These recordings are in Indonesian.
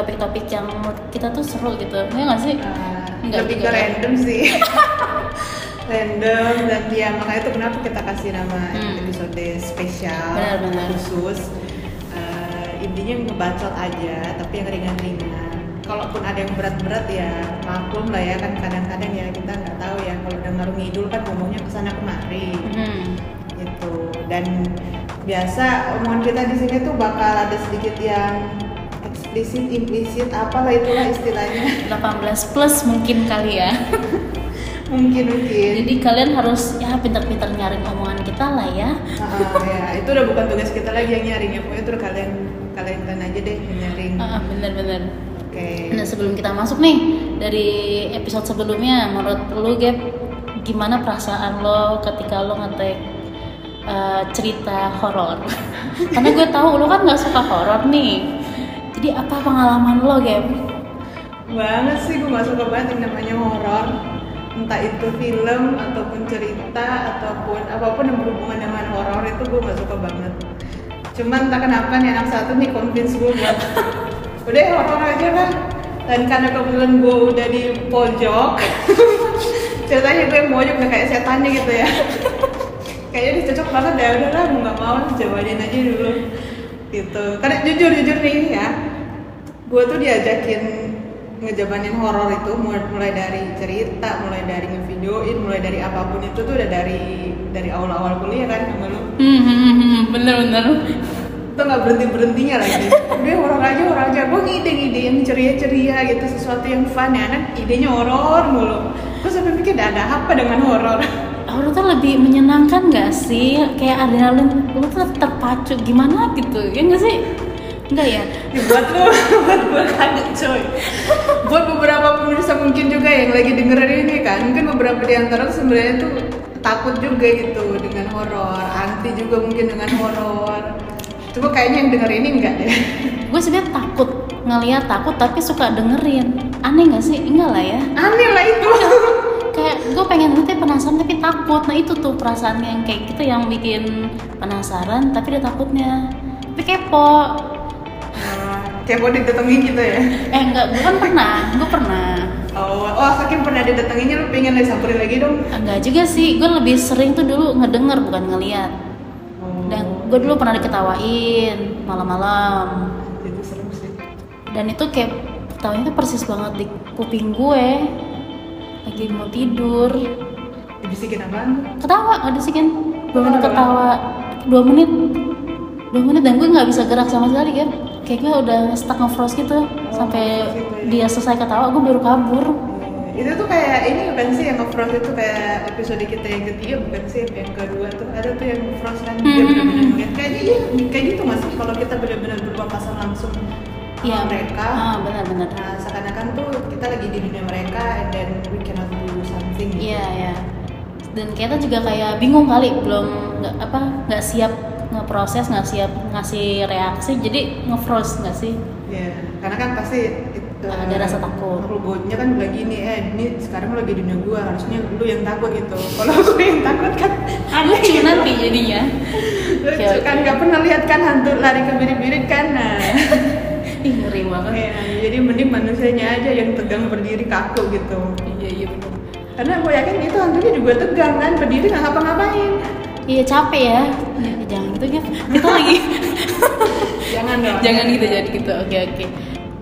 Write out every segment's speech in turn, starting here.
topik-topik yang menurut kita tuh seru gitu, ya nggak sih? Eh, Enggak lebih ke ya. random sih. random dan ya makanya itu kenapa kita kasih nama Hmm. episode spesial Benar-benar. khusus. Eh, intinya ngebacot aja tapi yang ringan-ringan. Kalaupun ada yang berat-berat ya maklum lah ya kan kadang-kadang ya kita nggak tahu ya kalau dengar ngidul kan ngomongnya ke sana kemari. Mhm. gitu dan biasa omongan kita di sini tuh bakal ada sedikit yang eksplisit implisit apalah itulah istilahnya 18 plus mungkin kali ya. mungkin mungkin Jadi kalian harus ya pintar-pintar nyaring omongan kita lah ya. Ah, ya itu udah bukan tugas kita lagi yang nyaring ya pokoknya itu udah kalian kalian kan aja deh nyaring Ah, bener-bener. oke Nah sebelum kita masuk nih dari episode sebelumnya, menurut lu Gap, gimana perasaan lo ketika lo ngetek uh, cerita horor? Karena gue tahu lo kan nggak suka horor nih. Jadi apa pengalaman lo Gap? banget sih gue gak suka banget yang namanya horor. Entah itu film ataupun cerita ataupun apa pun yang berhubungan dengan horor itu gue gak suka banget. Cuman entah kenapa nih anak satu nih convince gue buat udah ya, horor aja kan dan karena kebetulan gue udah di pojok ceritanya gue mojok udah kayak setannya gitu ya. Kayaknya dia cocok banget ya udah lah mau nggak mau jawanin aja dulu gitu karena jujur jujur nih ya gue tuh diajakin ngejabanin horor itu mulai, mulai dari cerita, mulai dari ngevideoin, mulai dari apa pun itu tuh udah dari dari awal-awal kuliah kan sama lu. Hmm, bener-bener. Itu nggak berhenti berhentinya lagi. Udah horor aja, horor aja. Gue ngide-ngide yang ceria-ceria gitu, sesuatu yang fun ya. Anak idenya horor mulu. Gue sampai mikir ada apa dengan horor. Horor tuh lebih menyenangkan gak sih? Kayak adrenalin, lo tuh terpacu gimana gitu, ya nggak sih? Enggak ya? Ya, buat lu, buat gue kaget coy. Buat beberapa pemirsa mungkin juga yang lagi dengerin ini kan, mungkin beberapa di antara sebenarnya tuh takut juga gitu dengan horor, anti juga mungkin dengan horor. Cuma kayaknya yang denger ini enggak deh. gue sebenarnya takut ngeliat takut tapi suka dengerin aneh gak sih enggak lah ya Aneh lah itu. gue pengen nanti penasaran tapi takut. Nah itu tuh perasaan yang kayak gitu yang bikin penasaran tapi ada takutnya. Tapi kepo. Kayak mau didatengin gitu ya. eh enggak gue kan pernah gue pernah. Oh, oh saking pernah didatenginnya lu pengen lagi samperin lagi dong. enggak juga sih gue lebih sering tuh dulu ngedenger bukan ngeliat. Oh, dan gue dulu pernah diketawain malam-malam. Itu seru sih. dan itu kayak ketawanya tuh persis banget di kuping gue lagi mau tidur. Dibisikin apaan? ketawa nggak disikin dua menit Ketawa. Dua menit. Dua menit dan gue nggak bisa gerak sama sekali kan kayak gue udah stuck nge-froze gitu sampai nge-froze gitu ya. dia selesai ketawa gue baru kabur. Eh, itu tuh kayak ini bukan sih yang nge-frost itu? Kayak episode kita yang ketiga bukan sih? Yang kedua tuh? Ada tuh yang nge-frost kan? Dia Hmm. benar-benar ngeliat kayaknya iya kayak gitu mas kalau kita benar-benar berpapasan langsung Iya mereka. ah benar-benar nah seakan-akan tuh kita lagi di dunia mereka and then we cannot do something gitu. iya iya. Dan kita juga kayak bingung kali belum nggak apa nggak siap ngeproses nggak siap ngasih reaksi jadi ngefroze nggak sih? Ya karena kan pasti Ada rasa takut. logonya kan udah gini eh ini sekarang lagi di dunia gua harusnya lu yang takut gitu. Kalau gue yang takut kan aneh lucu gitu. nanti jadinya. Lucu Oke, kan nggak pernah lihat kan hantu lari ke birit-birit kan? Nah ih ngeri banget. Ya, jadi mending manusianya aja yang tegang berdiri kaku gitu. Iya iya bener. Karena gue yakin itu hantunya juga tegang kan berdiri nggak ngapa-ngapain. Iya capek ya. Ya, jangan gitu ya kita lagi. Jangan dong. Jangan gitu jangan gitu. Oke oke.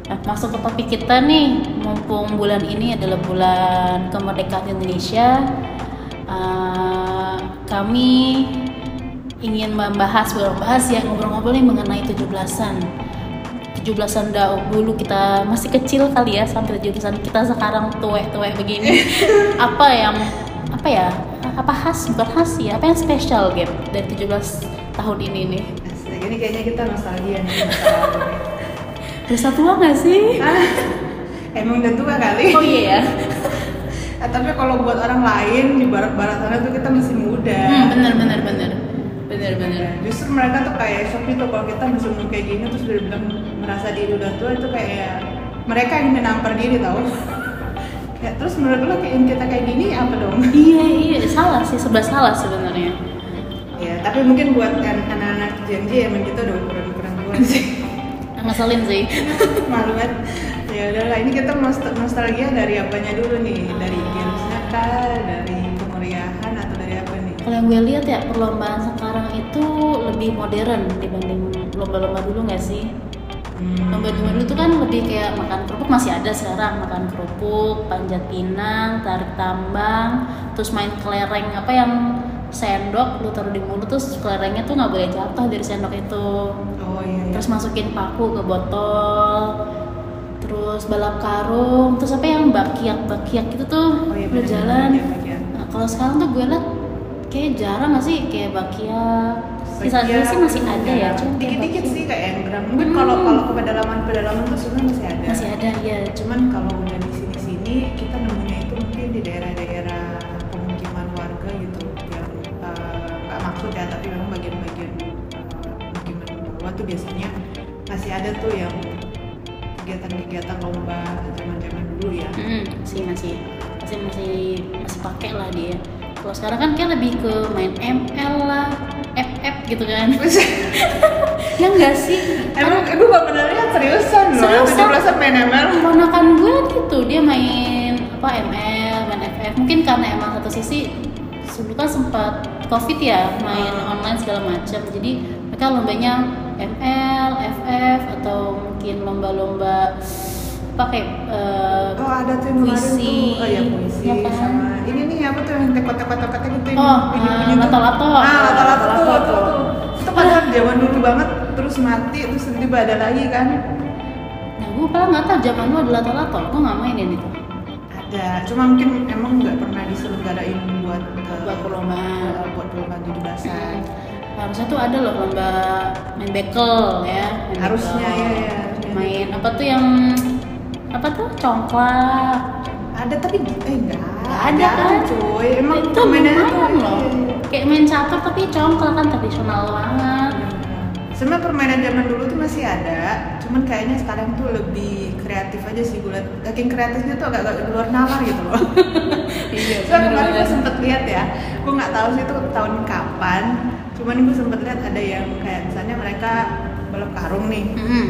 Nah, masuk ke topik kita nih. Mumpung bulan ini adalah bulan kemerdekaan Indonesia eh, kami ingin membahas bukan membahas ya ngobrol-ngobrol nih mengenai 17-an 17-an dahulu kita masih kecil kali ya sampai 17-an kita sekarang tuwek-tuwek begini apa yang apa ya apa khas bukan khas ya apa yang spesial game dari 17 tahun ini nih Asli, ini kayaknya kita nostalgia nih masa. Berasa tua gak sih? Ah, emang udah tua kali Oh iya ya. Eh, tapi kalau buat orang lain di barat-barat sana tuh kita masih muda Hmm, bener bener bener. Bener bener. justru mereka tuh kayak shock gitu kalau kita masih umur kayak gini terus udah bilang merasa diri udah tua itu kayak mereka yang menampar diri tau. Ya, terus menurut lo kayak kita kayak gini apa dong? Iya iya salah sih sebelah salah sebenarnya. ya tapi mungkin buat an- anak-anak Gen Z emang kita udah ukuran-ukuran tua sih. Ngeselin sih. malu banget. Ya udahlah ini kita nost- nostalgia dari apanya dulu nih? Dari gamesnya kah dari kemeriahan atau dari apa nih? Kalau yang gue lihat ya perlombaan sekarang itu lebih modern dibanding lomba-lomba dulu nggak sih? Lomba-lomba dulu tuh kan lebih kayak makan kerupuk masih ada sekarang makan kerupuk, panjat pinang, tarik tambang, terus main kelereng apa yang sendok lu taruh di mulut terus kelerengnya tuh nggak boleh jatuh dari sendok itu. oh iya, iya. terus masukin paku ke botol terus balap karung terus apa yang bakiak bakiak gitu tuh oh iya jalan nah, kalau sekarang tuh gue liat kayak jarang gak sih kayak bakiak sisa Bagian, sih masih ada ya cuma kayak dikit-dikit sih kayak engram mungkin Hmm. kalau kalau ke pedalaman pedalaman tuh sebenarnya masih ada. Masih ada ya cuman kalau udah di sini sini kita nemunya itu mungkin di daerah-daerah pemukiman warga gitu. Yang eh, nggak maksud ya tapi memang bagian-bagian eh, pemukiman bawah tuh biasanya masih ada tuh yang kegiatan-kegiatan lomba zaman-zaman dulu ya. Mm, masih masih masih masih masih pakai lah dia. Kalau sekarang kan kayak lebih ke main ML lah gitu kan. Ya enggak sih? Emang gue gak pernah lihat seriusan loh Seriusan? tujuh belasan main ML ponakan gue gitu dia main apa ML main FF mungkin karena emang satu sisi dulu kan sempat covid ya main Hmm. online segala macam jadi mereka lombanya ML FF atau mungkin lomba-lomba apa kayak eh, Oh ada tuh yang Puisi. tuh, oh ya puisi Ya kan? sama ini nih apa tuh yang teko-teko-teko gitu yang Oh, ah, tuh. lato-lato. Ah, lato-lato tuh, Lato-lato. tuh. Itu padahal zaman dulu banget terus mati terus tiba-tiba ada lagi kan. nah gue malah nggak tahu zaman lu ada lato-lato gue nggak mainin itu Ada, cuma mungkin emang nggak pernah diselenggarain buat eh, Buat perlombaan. eh, buat perlombaan tujuh belasan. harusnya tuh ada loh lomba main bekel ya main Harusnya bekel. ya, ya, main apa tuh yang apa tuh congklak Ada tapi eh enggak. Nggak ada kan? cuy. Emang itu lumayan loh iya, iya. kayak main catur tapi congklak kan tradisional banget Sebenarnya permainan zaman dulu tuh masih ada, cuman kayaknya sekarang tuh lebih kreatif aja sih gue. Saking kreatifnya tuh agak-agak di luar nalar gitu loh. iya So kemarin gue sempet lihat ya, gue nggak tahu sih itu tahun kapan, cuman gue sempet lihat ada yang kayak misalnya mereka balap karung nih. Mm-mm.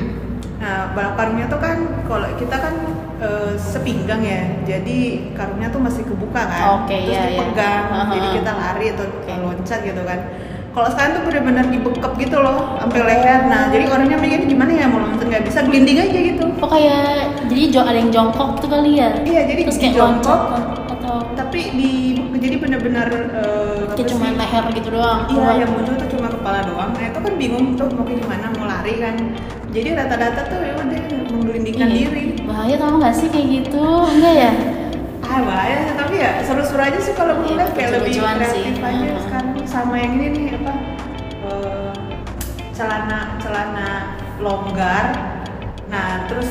Nah balap karungnya tuh kan kalau kita kan eh, sepinggang ya, jadi karungnya tuh masih kebuka kan, Oke, terus iya, iya. dipegang, Aha. jadi kita lari atau Oke. loncat gitu kan. Kalau sekarang tuh benar-benar dibekep gitu loh, sampai leher. Nah jadi orangnya mikirnya gimana ya mau loncat nggak bisa, gelinding aja gitu. oh kayak jadi ada yang jongkok tuh kali ya Iya jadi terus kayak jongkok, atau tapi di jadi benar-benar eh, apa kayak cuma leher gitu doang Iya, Wah. yang muncul tuh kepala doang. Nah itu kan bingung tuh mau ke gimana, mau lari kan. Jadi rata-rata tuh ya udah menggelindingkan Iya. diri. bahaya tau gak sih kayak gitu enggak ya Ah bahaya sih, tapi ya seru-seru aja sih kalau gue lihat kayak lebih lucu-lucuan sih. kreatif aja sekarang sama yang ini nih apa eh, celana celana longgar. Nah terus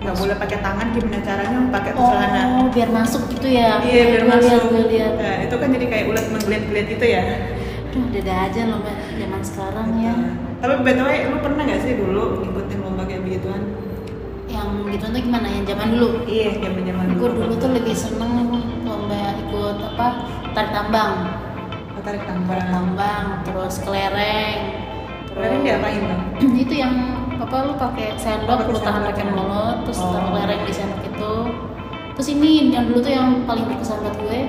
nggak boleh pakai tangan gimana caranya pakai oh celana biar masuk gitu ya iya biar lihat, masuk gua lihat Nah, itu kan jadi kayak ulat menggeliat-geliat gitu ya Ada aja lomba zaman sekarang ya. Tapi btw lu pernah nggak sih dulu ngikutin lomba kayak begituan? Yang gitu tuh gimana? Yang zaman dulu? Iya zaman zaman gue dulu tuh lebih seneng lomba ikut apa? Tarik tambang. Oh, tarik tarik tambang tambang terus kelereng kalian diapain bang? Itu yang apa lu pakai sendok Pakai lu tahan pakai ya. mulut terus Oh. taruh kelereng di sendok itu. Terus ini yang dulu tuh yang paling berkesan buat gue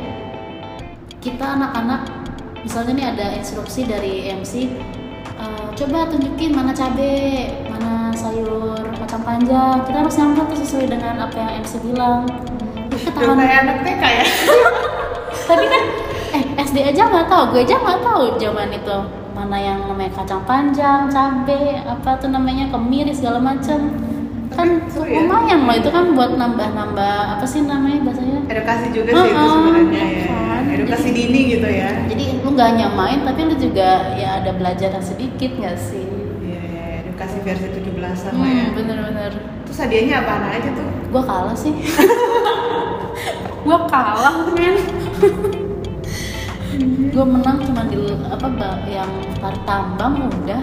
kita anak-anak misalnya nih ada instruksi dari MC eh, coba tunjukin mana cabe mana sayur kacang panjang. Kita harus nyamper tuh sesuai dengan apa yang MC bilang. Udah ketahuan. Kayak anak TK ya? Tapi kan eh SD aja nggak tahu gue aja nggak tahu zaman itu. Mana yang namanya kacang panjang cabe apa tuh namanya kemiri segala macam kan ya? lumayan loh itu kan buat nambah-nambah apa sih namanya bahasanya? Edukasi juga sih itu Uh-uh, sebenarnya iya ya? Edukasi dini gitu ya. Jadi lu nggak hanya main tapi lu juga ya ada belajar sedikit nggak sih? Iya iya, edukasi versi 17-an lah ya. hmm, bener-bener terus hadiahnya apaan aja tuh. Gue kalah sih. Gue kalah men. Gue menang cuma di apa yang tarik tambang udah.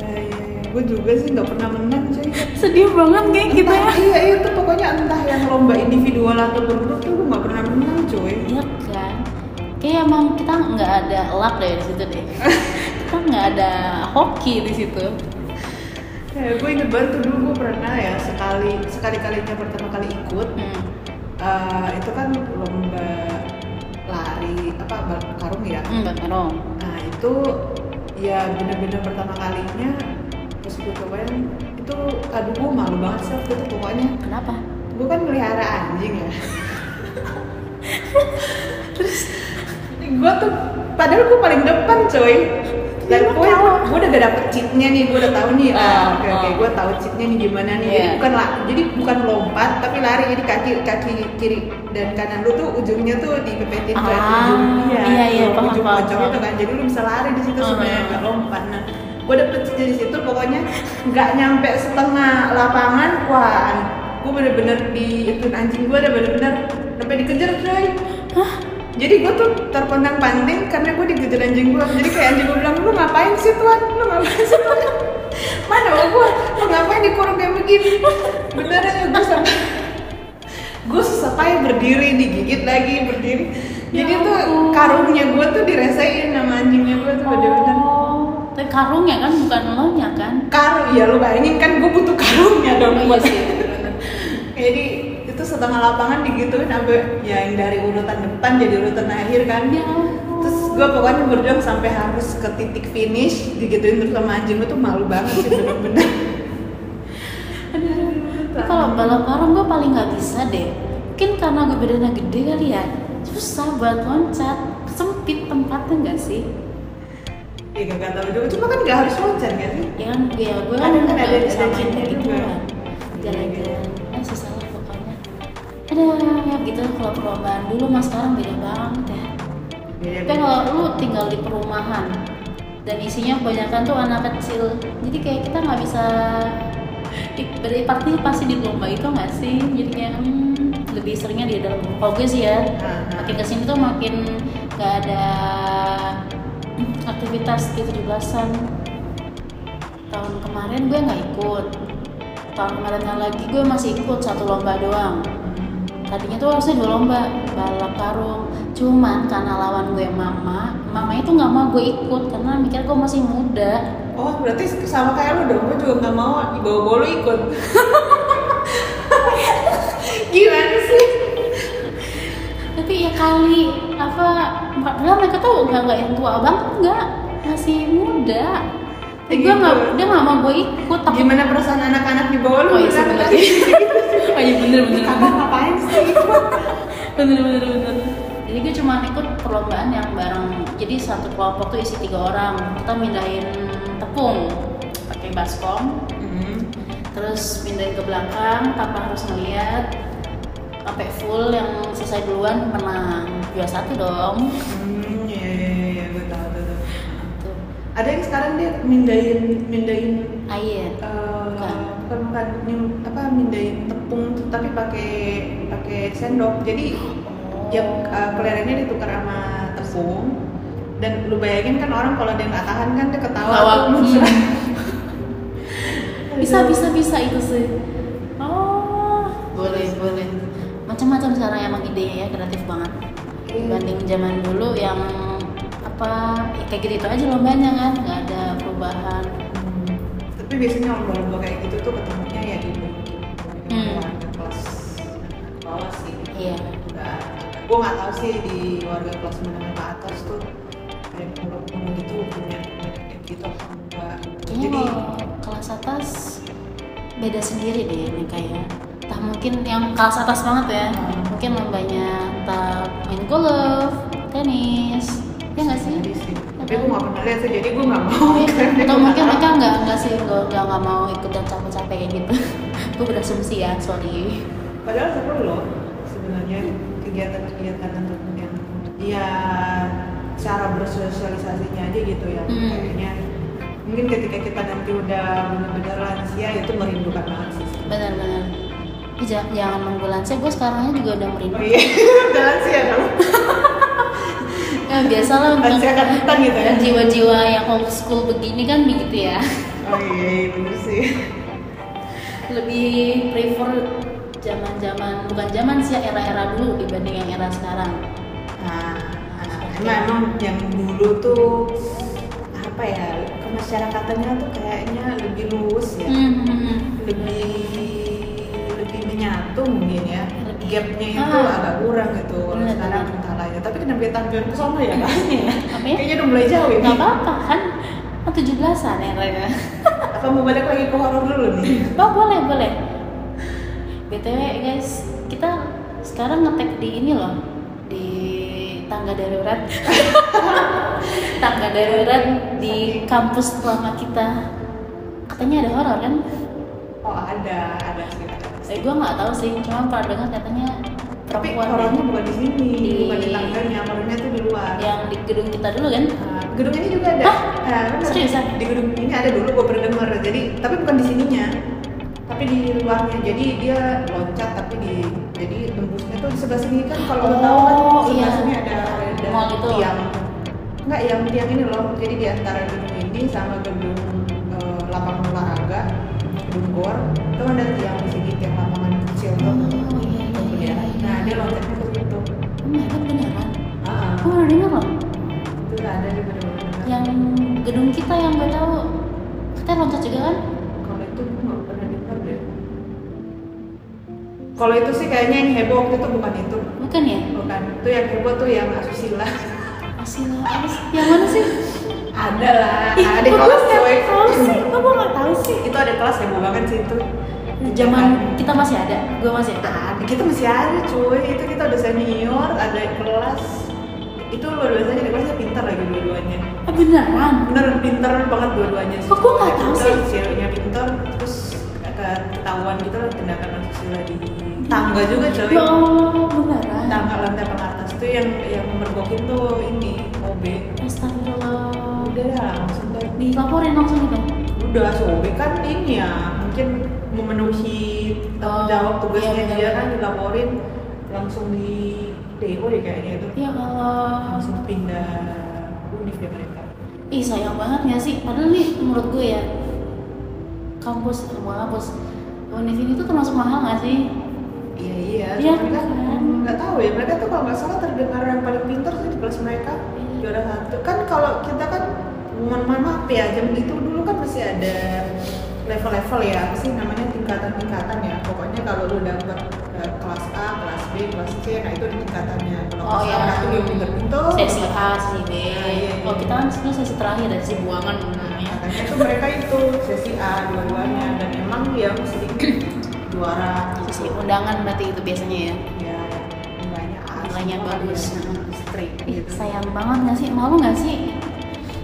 Eh, iya, iya. gue juga sih nggak pernah menang cuy. Sedih banget kayak gitu ya. Entah- iya itu pokoknya entah yang lomba individual atau grup tuh gue nggak pernah menang cuy. Iya kan kayak emang kita nggak ada luck deh di situ deh. Kita nggak ada hoki di situ. Ya, gue inget banget tuh dulu gue pernah ya sekali sekali kalinya pertama kali ikut hmm. eh, itu kan lomba lari apa balap karung ya? Hmm, Mbak Karong. nah itu ya bener-bener pertama kalinya terus gue cobain itu aduh gue malu banget sih waktu itu pokoknya. Kenapa? Gue kan melihara anjing ya. Terus gue tuh padahal gue paling depan coy. Dan gue gue udah gak dapet cheatnya nih gue udah tahu nih. Ah, ah oke oke ah. gue tahu cheatnya nih gimana nih. Jadi Iya. bukan lah jadi bukan lompat tapi lari. Jadi kaki kaki kiri dan kanan lu tuh ujungnya tuh dipepetin ke Ah, ujung. iya, iya, iya, ke paham, ujung pojok itu kan. Jadi lu bisa lari di situ Ah, sebenarnya ah. nggak lompat. Nah gue dapet cheatnya di situ. Pokoknya nggak nyampe setengah lapangan wah gue bener-bener di itu anjing gue udah bener-bener sampai dikejar coy jadi gue tuh terpandang-panding karena gue dikejar anjing gue jadi kayak anjing gue bilang lu ngapain sih tuan? Lu ngapain sih tuan? Mana mau gue lu ngapain dikurung kayak begini? Beneran ya gue sampai gue susah payah berdiri digigit lagi berdiri. Jadi Ya tuh karungnya gue tuh dirasain sama anjingnya gue tuh bener-bener. Oh. Tapi karungnya kan bukan lo nya kan? Karung ya lu bayangin kan gue butuh karungnya dong. Oh, iya buat sih, jadi itu setengah lapangan digituin sampai ya yang dari urutan depan jadi urutan akhir kan ya terus gue pokoknya berjuang sampai harus ke titik finish digituin terus sama anjing gue tuh malu banget sih bener-bener kalau balap karung gue paling nggak bisa deh. Mungkin karena gue badannya gede kali ya. Susah buat loncat. Sempit tempatnya nggak sih? Iya gak tahu juga, cuma kan gak harus loncat kan? Ya kan, ya gue kan Ada kan nggak ada- main cinta kayak gitu kan. Jalan-jalan, Ada ya gitu kalau perlombaan dulu mas sekarang beda banget ya. Tapi kalau lu tinggal di perumahan dan isinya kebanyakan tuh anak kecil, jadi kayak kita nggak bisa di- berpartisipasi di lomba itu nggak sih? Jadi kayak hmm, lebih seringnya di dalam. Kalau gue sih ya, Ah, makin ke sini tuh makin nggak ada hmm, aktivitas di 17-an. Tahun kemarin gue nggak ikut. Tahun kemarinnya lagi gue masih ikut satu lomba doang tadinya tuh harusnya dua lomba balap karung. Cuman karena lawan gue mama mama itu nggak mau gue ikut karena mikir gue masih muda. Oh berarti sama kayak lu dong, gue juga gak mau dibawa-bawa lu ikut. Gimana sih? tapi ya kali apa padahal mereka tuh nggak nggak yang tua banget nggak. Masih muda tapi gue Gitu. nggak dia nggak mau gue ikut takut Gimana perasaan anak-anak di bawah lu? oh iya sebenarnya oh iya bener bener Kakak ngapain sih? Bener bener bener. Jadi gue cuma ikut perlombaan yang bareng jadi satu kelompok tuh isi tiga orang. Kita mindahin tepung pakai baskom. Hmm. terus pindahin ke belakang tanpa harus ngeliat sampai full yang selesai duluan menang. Juara satu dong. Hmm, iya, Ada yang sekarang dia mindahin, mindahin air. eh, Bukan. bukan apa mindahin tepung tuh, tapi pakai pakai sendok. Jadi yang uh, kelerengnya ditukar sama tepung dan lu bayangin kan orang kalau dia nggak tahan kan dia ketawa. Tuh. Hmm. bisa bisa bisa itu sih. Oh. Boleh boleh. Macam-macam sekarang emang idenya ya kreatif banget. Iya. dibanding zaman dulu yang apa ya kayak gitu, aja lombanya kan nggak ada perubahan Hmm. tapi biasanya lomba-lomba kayak gitu tuh ketemunya ya di Hmm. warga kelas bawah sih iya Nggak- gue nggak tahu sih di warga kelas menengah ke atas tuh kayak pulau-pulau gitu punya gitu apa enggak kayaknya jadi kalau kelas atas beda sendiri deh ini kayak entah mungkin yang kelas atas banget ya Hmm. mungkin lombanya entah main golf tenis ya nggak sih? Tapi gue nggak pernah lihat sih jadi gue nggak mau. Iya. atau gua mungkin mereka nggak nggak sih nggak nggak nggak mau ikut yang capek-capek kayak gitu. Gue berasumsi ya sorry. Padahal seru loh sebenarnya kegiatan-kegiatan untuk yang ya cara bersosialisasinya aja gitu ya. Hmm. kayaknya mungkin ketika kita nanti udah benar-benar lansia itu merindukan banget sih. Benar-benar Ih, jangan, jangan nunggu lansia gue sekarangnya juga udah merindu oh iya udah lansia dong ya biasa lah untuk kan hutan gitu ya. jiwa-jiwa yang old school begini kan begitu ya. Oh iya iya, bener sih. Lebih prefer zaman-zaman bukan zaman sih era-era dulu dibanding yang era sekarang. Nah, nah, emang emang yang dulu tuh apa ya kemasyarakatannya tuh kayaknya lebih luas ya. Hmm, hmm, lebih lebih menyatu mungkin ya gapnya itu Ah. agak kurang gitu kalau sekarang bener. entah lah ya. Tapi kenapa kita tampil ke sana ya kayaknya ya Apa ya? kayaknya udah mulai jauh ya nggak apa-apa kan? Kan 17-an eranya apa mau balik lagi ke horor dulu nih? Oh boleh boleh. Btw guys kita sekarang ngetek di ini loh di tangga darurat. Tangga darurat di kampus lama kita. Katanya ada horor kan? Oh ada ada sih saya gue nggak tahu sih cuma pernah dengar katanya tapi horornya bukan di sini Di- bukan di tangganya horornya tuh di luar yang di gedung kita dulu kan Nah, gedung ini juga ada Hah? Nah. Seriusan? di gedung ini ada dulu gue pernah denger jadi tapi bukan di sininya tapi di luarnya jadi dia loncat tapi di jadi tembusnya tuh di sebelah sini kan kalau lo tahu kan Oh, sebelah iya. sini ada ada Mall itu. tiang enggak yang tiang ini loh jadi di antara gedung ini sama gedung eh, lapangan olahraga gedung gor itu ada tiang di sini nah dia oh my god beneran baru loh itu ada di bener-bener yang gedung kita yang gue tahu kita loncat juga kan Kalau itu gue nggak pernah dengar deh. Kalau itu sih kayaknya yang heboh waktu itu bukan itu, bukan ya bukan. Itu yang heboh tuh yang asusila. Apa sih? yang mana sih ada lah, Ih, ada kelas cewek. sih kok gue nggak tahu sih Itu ada kelas heboh banget sih itu. Zaman kita masih ada gue masih ada Ada, kita masih ada cuy. Itu kita udah senior, ada kelas. Itu luar biasanya di kelasnya pintar lagi dua-duanya. ah beneran Bener pintar banget dua-duanya. Kok gue nggak tahu sih? Ceweknya pintar, terus ke- ketahuan gitu lah tindakan asusila di tangga juga cuy. Allah beneran tangga lantai paling atas tuh yang yang mergokin tuh ini OB Astagfirullah udah langsung deh dilaporin langsung gitu udah so OB kan ini ya mungkin memenuhi tanggung Oh, jawab tugasnya iya, dia kan dilaporin langsung di DO deh kayaknya itu. Ya Allah. Langsung pindah univ deh mereka. Ih sayang banget gak sih? Padahal nih menurut gue ya kampus semua kampus univ ini tuh termasuk mahal gak sih? Iya iya. Iya, tapi kan? nggak tahu ya mereka tuh kalau nggak salah terdengar yang paling pintar sih di kelas mereka. Iya. juara satu. Kan kalau kita kan mohon maaf ya jam itu dulu kan masih ada level-level ya apa sih namanya tingkatan-tingkatan ya. Pokoknya kalau lu dapet eh, kelas A kelas B kelas C nah itu di tingkatannya. Kalau Oh, kelas iya. A itu yang pintar-pintar sesi A sesi B Nah, iya, iya. oh kita kan sebenarnya sesi terakhir ya sesi buangan namanya katanya tuh mereka itu sesi A dua-duanya. Dan emang yang sedikit juara. Sesi undangan berarti itu biasanya ya? Ya nilainya A Nilainya semua bagus. ya, straight Ih, gitu. sayang banget gak sih? Malu gak sih?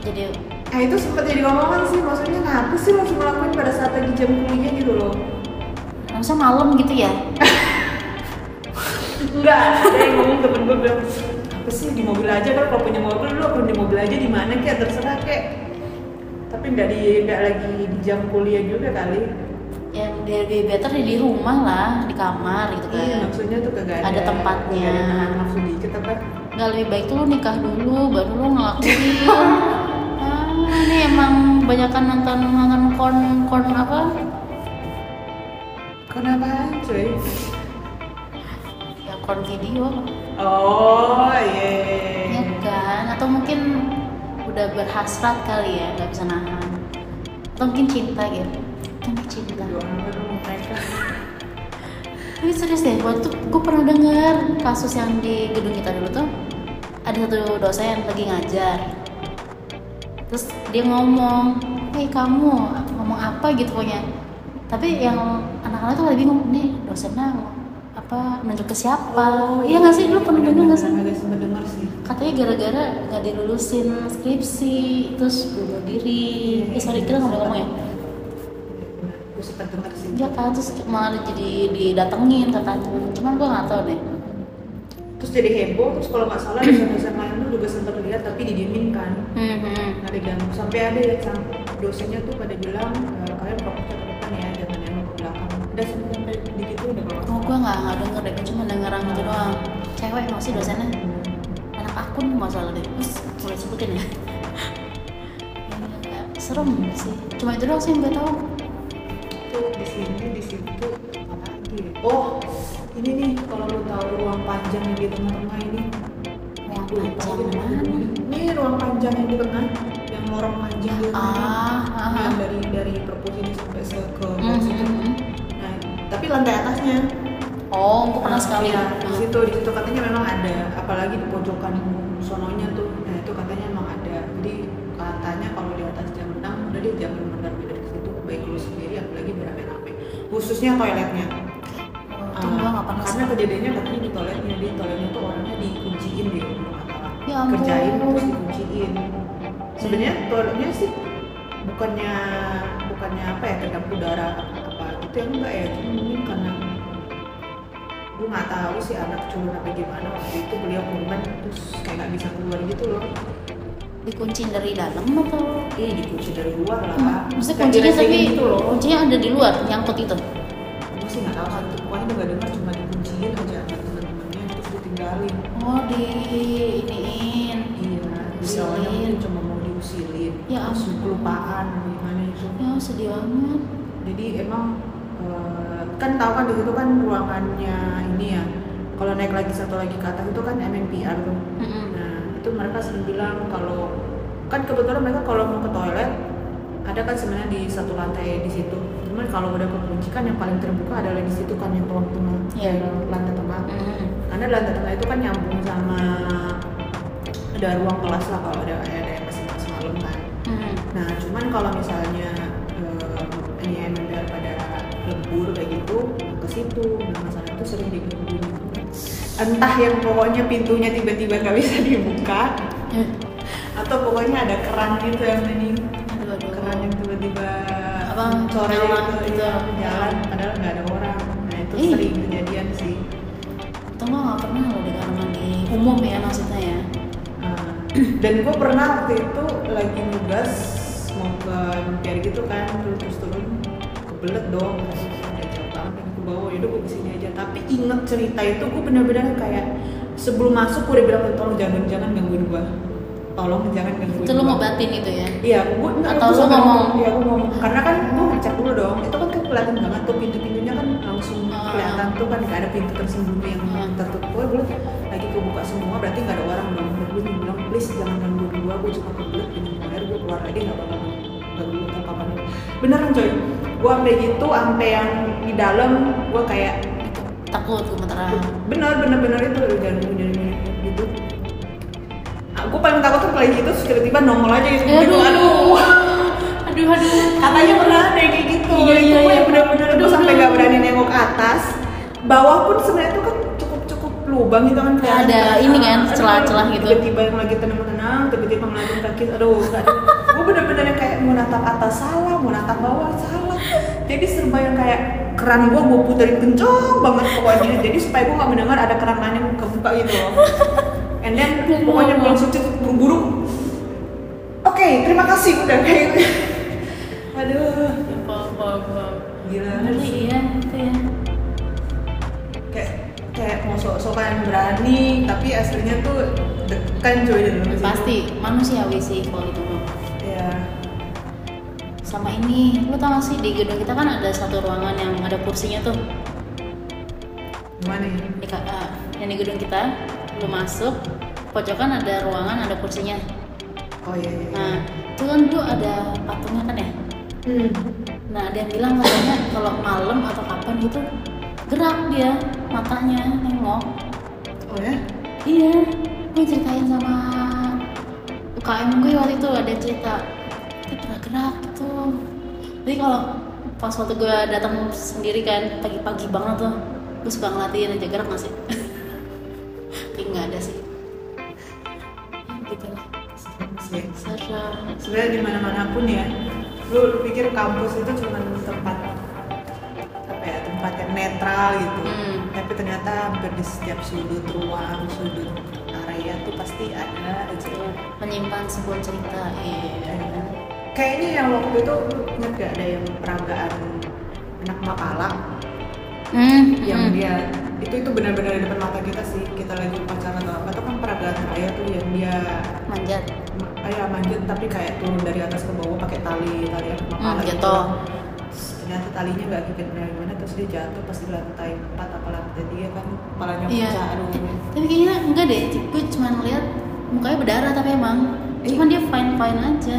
Jadi Nah itu sempat jadi ngomongan sih, maksudnya ngapa sih lo cuma lakuin pada saat lagi jam kuliah gitu loh? Masa malam gitu ya? Enggak, yang ngomong temen gue bilang apa sih di mobil aja kan kalau punya mobil lu di mobil aja di mana kayak terserah kayak. Tapi nggak di nggak lagi di jam kuliah juga kali. Yang dia lebih better ya di rumah lah di kamar gitu kan. iya maksudnya tuh kagak ada Ada tempatnya. nafsu dikit apa. Nggak lebih baik tuh lu nikah dulu baru lu ngelakuin ini emang banyakan nonton nonton kon kon apa? Kenapa cuy? Ya kon video. Oh iya. Ya kan? Atau mungkin udah berhasrat kali ya nggak bisa nahan. Atau mungkin cinta gitu. Mungkin cinta. Apa tapi serius deh waktu gue pernah dengar kasus yang di gedung kita dulu tuh. Ada satu dosen lagi ngajar terus dia ngomong hei kamu ngomong apa gitu pokoknya. Tapi yang anak-anak tuh pada bingung nih dosennya apa menunjuk ke siapa? Iya nggak sih? Lu pernah dengar nggak sih? denger sih. Katanya gara-gara nggak dilulusin skripsi terus bunuh diri. Eh sorry kita nggak boleh ngomong ya? Gue sempet denger sih. Iya kan terus malah jadi didatengin katanya. Cuman gua nggak tahu deh Terus jadi heboh, terus kalau nggak salah dosen-dosen lain tuh juga sempat lihat tapi didiemin kan. Hmm. Diganggu, sampai ada ya sam- dosennya tuh pada bilang "Eh, kalian fokus ke depan ya, jangan nengok ke belakang. Udah sampai sampai di gitu udah kalau oh gua nggak nggak denger deh cuma denger orang gitu doang. Cewek emang sih dosennya? Anak akun masalah deh. Terus boleh sebutin ya. Ya, serem sih. Cuma itu doang sih yang gue tahu. Tuh di sini, di situ, apa lagi ya? Oh, ini nih kalau lu tahu ruang panjang yang di tengah-tengah ini. Tuh, panjang mana? Ini ruang panjang yang di tengah, yang lorong panjang. Tengah ah ah, Yang ah. dari dari perpus ini sampai se ke situ. hmm. Nah, tapi lantai atasnya. Oh gue pernah sekali? Ah. di situ di situ katanya memang ada apalagi di pojokan sononya tuh. Nah itu katanya memang ada. Jadi katanya kalau di atas jam 6 udah deh jangan benar-benar ke situ. Baik lu sendiri apalagi beramai-ramai khususnya toiletnya Gue pernah karena kejadiannya katanya di toiletnya di toiletnya tuh orangnya dikunciin nggak salah. Ya ampun. kerjain terus dikunciin. Sebenarnya toiletnya sih bukannya bukannya apa ya kedap udara apa, apa gitu ya enggak ya. Cuma mungkin karena gue nggak tahu sih anak culun apa gimana. Waktu itu beliau korban terus kayak nggak bisa keluar gitu loh. Dikunciin dari dalam atau? Ih dikunci dari luar lah. Hmm, maksudnya kuncinya tapi gitu loh. kuncinya ada di luar nyangkut itu? Gue sih nggak tahu satu pokoknya udah nggak dengar cuma ditinggalin oh di iniin Iya, Usilin. mungkin cuma mau diusilin. Ya terus kelupaan gimana itu? Ya sedih amat jadi emang eh, kan tahu kan di situ kan ruangannya ini ya. Kalau naik lagi satu lagi ke atas itu kan MMPR tuh. Nah itu mereka sering bilang kalau kan kebetulan mereka kalau mau ke toilet ada kan sebenarnya di satu lantai di situ. Cuman kalau udah kekunci kan yang paling terbuka adalah di situ kan yang ruang tengah yang lantai tengah. Mm-mm. Karena lantai tengah itu kan nyambung sama ada ruang kelas lah kalau ada ada yang masih semalam kan. Mm-mm. nah cuman kalau misalnya eh, ini MMPR pada lembur kayak gitu ke situ. Nah masalah itu sering digangguin entah yang pokoknya pintunya tiba-tiba nggak bisa dibuka Eh, atau pokoknya ada keran gitu yang ini. Keran yang tiba-tiba Apa, sore nyala gitu, gitu. iya, jalan padahal nggak ada orang. Nah itu sering itu mah nggak pernah loh di kamar mandi umum ya maksudnya ya dan gue pernah waktu itu lagi nugas mau ke MPR gitu kan terus terus turun kebelet dong ada jauh banget yang ke bawah yaudah gue ke sini aja tapi inget cerita itu gue bener-bener kayak sebelum masuk gue udah bilang tolong jangan jangan gangguin gue tolong jangan gangguin itu gua." ngobatin gitu ya Iya, gue enggak Atau gua lu sampai ngomong? Iya, gue ngomong. Karena kan gue ngecek dulu dong. Itu kan kan kelihatan banget tuh pintu-pintunya kan langsung kelihatan tuh kan gak ada pintu tersembunyi yang Ah. tertutup. Gue bilang lagi kebuka semua berarti gak ada orang dong. Gue bilang please jangan gangguin gue. Gue cuma kebelet minum air. Gue keluar lagi gak bakal ganggu apa apa. Beneran coy. Gue sampai gitu, sampai yang di dalam gue kayak takut gemeteran bener bener bener itu jangan jangan gitu. Gue paling takut tuh kayak gitu tiba-tiba nongol aja gitu. aduh Gitu, aduh aduh aduh katanya pernah ada kayak gitu Iya, iya, gue iya. bener-bener gue Aduh, sampai aduh. gak berani nengok ke atas bawah pun sebenarnya itu kan cukup cukup lubang gitu kan kelihatan Ada kan. ini kan, celah-celah gitu. tiba-tiba yang lagi tenang-tenang tiba-tiba ngeliatin kaki aduh gak ada gue bener-bener yang kayak mau natap atas salah mau natap bawah salah jadi serba yang kayak keran gue gue puterin kenceng banget pokoknya jadi supaya gue gak mendengar ada keran lain yang kebuka gitu loh and then pokoknya gue langsung cepet buru-buru oke terima kasih udah kayak aduh. Gila Ngeri iya itu ya. Kayak kayak mau sok-sokan berani tapi aslinya tuh dekan coy di dalam situ. pasti manusiawi sih kalau itu ya sama ini lu tau gak sih di gedung kita kan ada satu ruangan yang ada kursinya tuh. Gimana ya di, eh, yang di gedung kita lu masuk pojokan ada ruangan ada kursinya. Oh iya iya, iya. nah itu kan tuh ada patungnya kan ya? Hmm. Nah ada yang bilang katanya kalau malam atau kapan gitu gerak dia matanya nengok. Oh ya? Iya gue ceritain sama UKM gue waktu itu ada cerita. Dia pernah gerak gitu. Jadi kalau pas waktu gue datang sendiri kan pagi-pagi banget tuh gue suka ngeliatin aja gerak gak sih? Tapi nggak ada sih. Gitu lah. Serem sih. serem sebenarnya di mana mana pun ya lu, lu pikir kampus itu cuma tempat apa ya tempat yang netral gitu. Hmm. tapi ternyata hampir di setiap sudut ruang sudut area tuh pasti ada aja Iya, menyimpan sebuah cerita iya. Kayaknya yang waktu itu inget gak ada yang peragaan anak mapala? Hmm, yang hmm. dia itu itu benar-benar di depan mata kita sih. Kita lagi upacara atau apa itu kan peragaan raya tuh yang dia manjat. ma- kayak manjat tapi kayak turun dari atas ke bawah pakai tali tali mapala Hmm, gitu. jatuh. Terus ternyata talinya nggak gigit dari mana terus dia jatuh pas di lantai 4 apa lantai tiga kan kepalanya Iya. pecah aduh tapi kayaknya enggak deh gue cuma ngeliat mukanya berdarah tapi emang Eh. cuman dia fine fine aja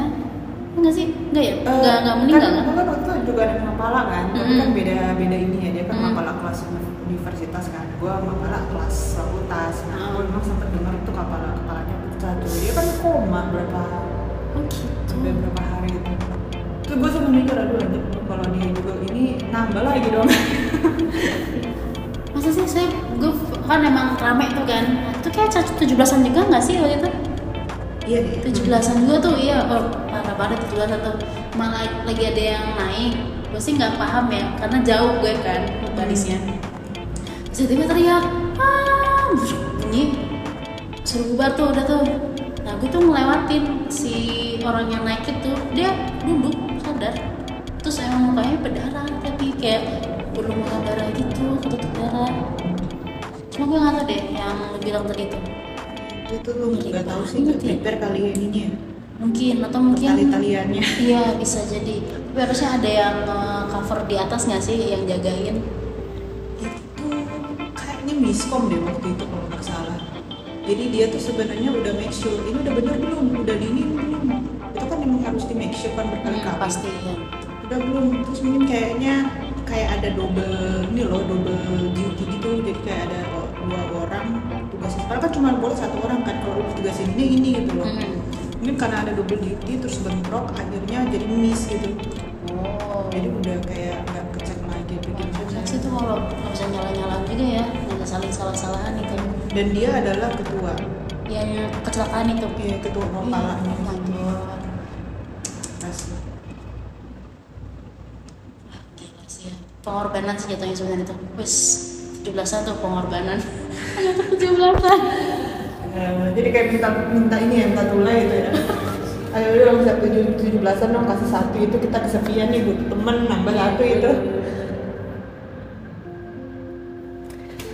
enggak sih enggak ya Eh, enggak enggak meninggal kan, kan kan waktu itu juga ada mapala kan tapi Mm-mm. kan beda beda ini ya dia kan Mm. mapala kelas universitas kan gua mapala kelas fakultas nah Ah. gua memang sempat dengar itu kepala kepalanya pecah tuh dia kan koma berapa oh gitu. berapa hari itu terus gue sampai mikir aduh anjir kalau di Google ini nambah lagi dong. Masa sih saya gue kan emang rame tuh kan. Itu kayak tujuh belasan juga nggak sih waktu itu? Iya deh tujuh belasan juga tuh iya. Oh, parah banget tujuh belasan tuh. Malah lagi ada yang naik. Gue sih nggak paham ya karena jauh gue kan barisnya terus tiba teriak ah! Bunyi. Suruh bubar tuh udah tuh gue tuh ngelewatin si orang yang naik itu. Dia duduk sadar. Terus emang mukanya berdarah tapi kayak berlumuran darah gitu ketutup darah. Cuma gue nggak tahu deh yang lu bilang tadi tuh itu lu nggak tahu sih nggak ya? prepare kali ya ininya. Mungkin atau mungkin tali taliannya Iya bisa jadi. Tapi harusnya ada yang eh, cover di atas nggak sih yang jagain? itu kayaknya miskom deh waktu itu kalau nggak salah jadi dia tuh sebenarnya udah make sure ini udah bener belum? Udah dini belum? Itu kan emang harus di make sure kan berkali-kali Hmm, pasti ya. udah belum? Terus mungkin kayaknya kayak ada double ini loh double duty gitu. Jadi kayak ada dua orang tugasnya. Sekarang kan cuma boleh satu orang kan kalau lu tugasin ini ini gitu loh. Hmm. mungkin karena ada double duty terus bentrok akhirnya jadi miss gitu. Oh. jadi udah kayak nggak kecek lagi begitu sih tuh kalau nggak bisa nyala-nyalaan juga ya, nggak saling salah-salahan itu. Dan dia adalah ketua Yang kecelakaan itu. iya ketua Iya, kepalanya. Asli. Gila sih ya. Pengorbanan sih jatuhnya sebenarnya itu. Wes 17-an tuh pengorbanan. Tuh 17-an. Eh, jadi kayak minta minta ini ya minta tulai gitu ya ayo udah bisa tujuh tujuh belasan dong kasih satu itu kita kesepian nih butuh temen nambah satu itu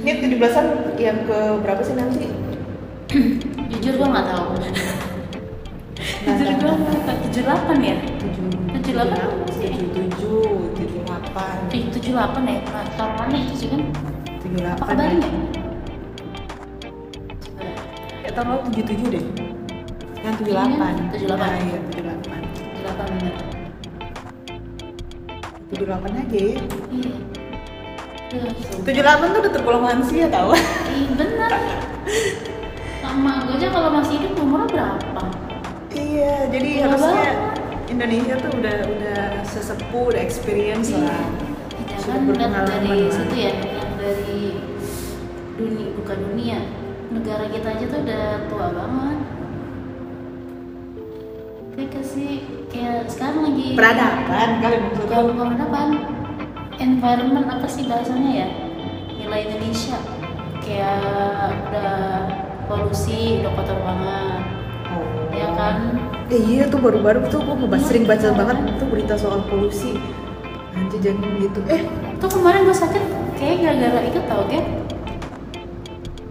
ini tujuh belasan yang ke berapa sih nanti Jujur gua nggak tahu. Jujur gua nggak tahu. 78 ya? tujuh Tujuh delapan? tujuh tujuh tujuh delapan Eh, 78 ya? Tahun mana itu sih kan? tujuh Apa delapan kabarnya? ya tahun lalu tujuh tujuh deh yang tujuh delapan Iya, 78. nah, iya tujuh delapan 78 bener. tujuh delapan aja ya Iya. Tujuh delapan tuh udah tergolong lansia tau Ih, bener. Sama gue aja kalau masih hidup umurnya berapa? Iya, jadi Tua harusnya banget. Indonesia tuh udah udah sesepuh, udah experience lah. Kita Sudah kan berpengalaman dari lah. situ ya, yang dari dunia bukan dunia, negara kita aja tuh udah tua banget. Kayak kasih kayak sekarang lagi Peradaban kali maksud Bukan lu. bukan peradaban Environment apa sih bahasanya ya? Nilai Indonesia. Kayak udah polusi, udah kotor banget. Oh. Ya kan? Eh, iya tuh baru-baru tuh gue Iya, sering baca iya. banget tuh berita soal polusi. anjir jangan gitu. Eh. Tuh kemarin gue sakit kayak gara-gara itu tau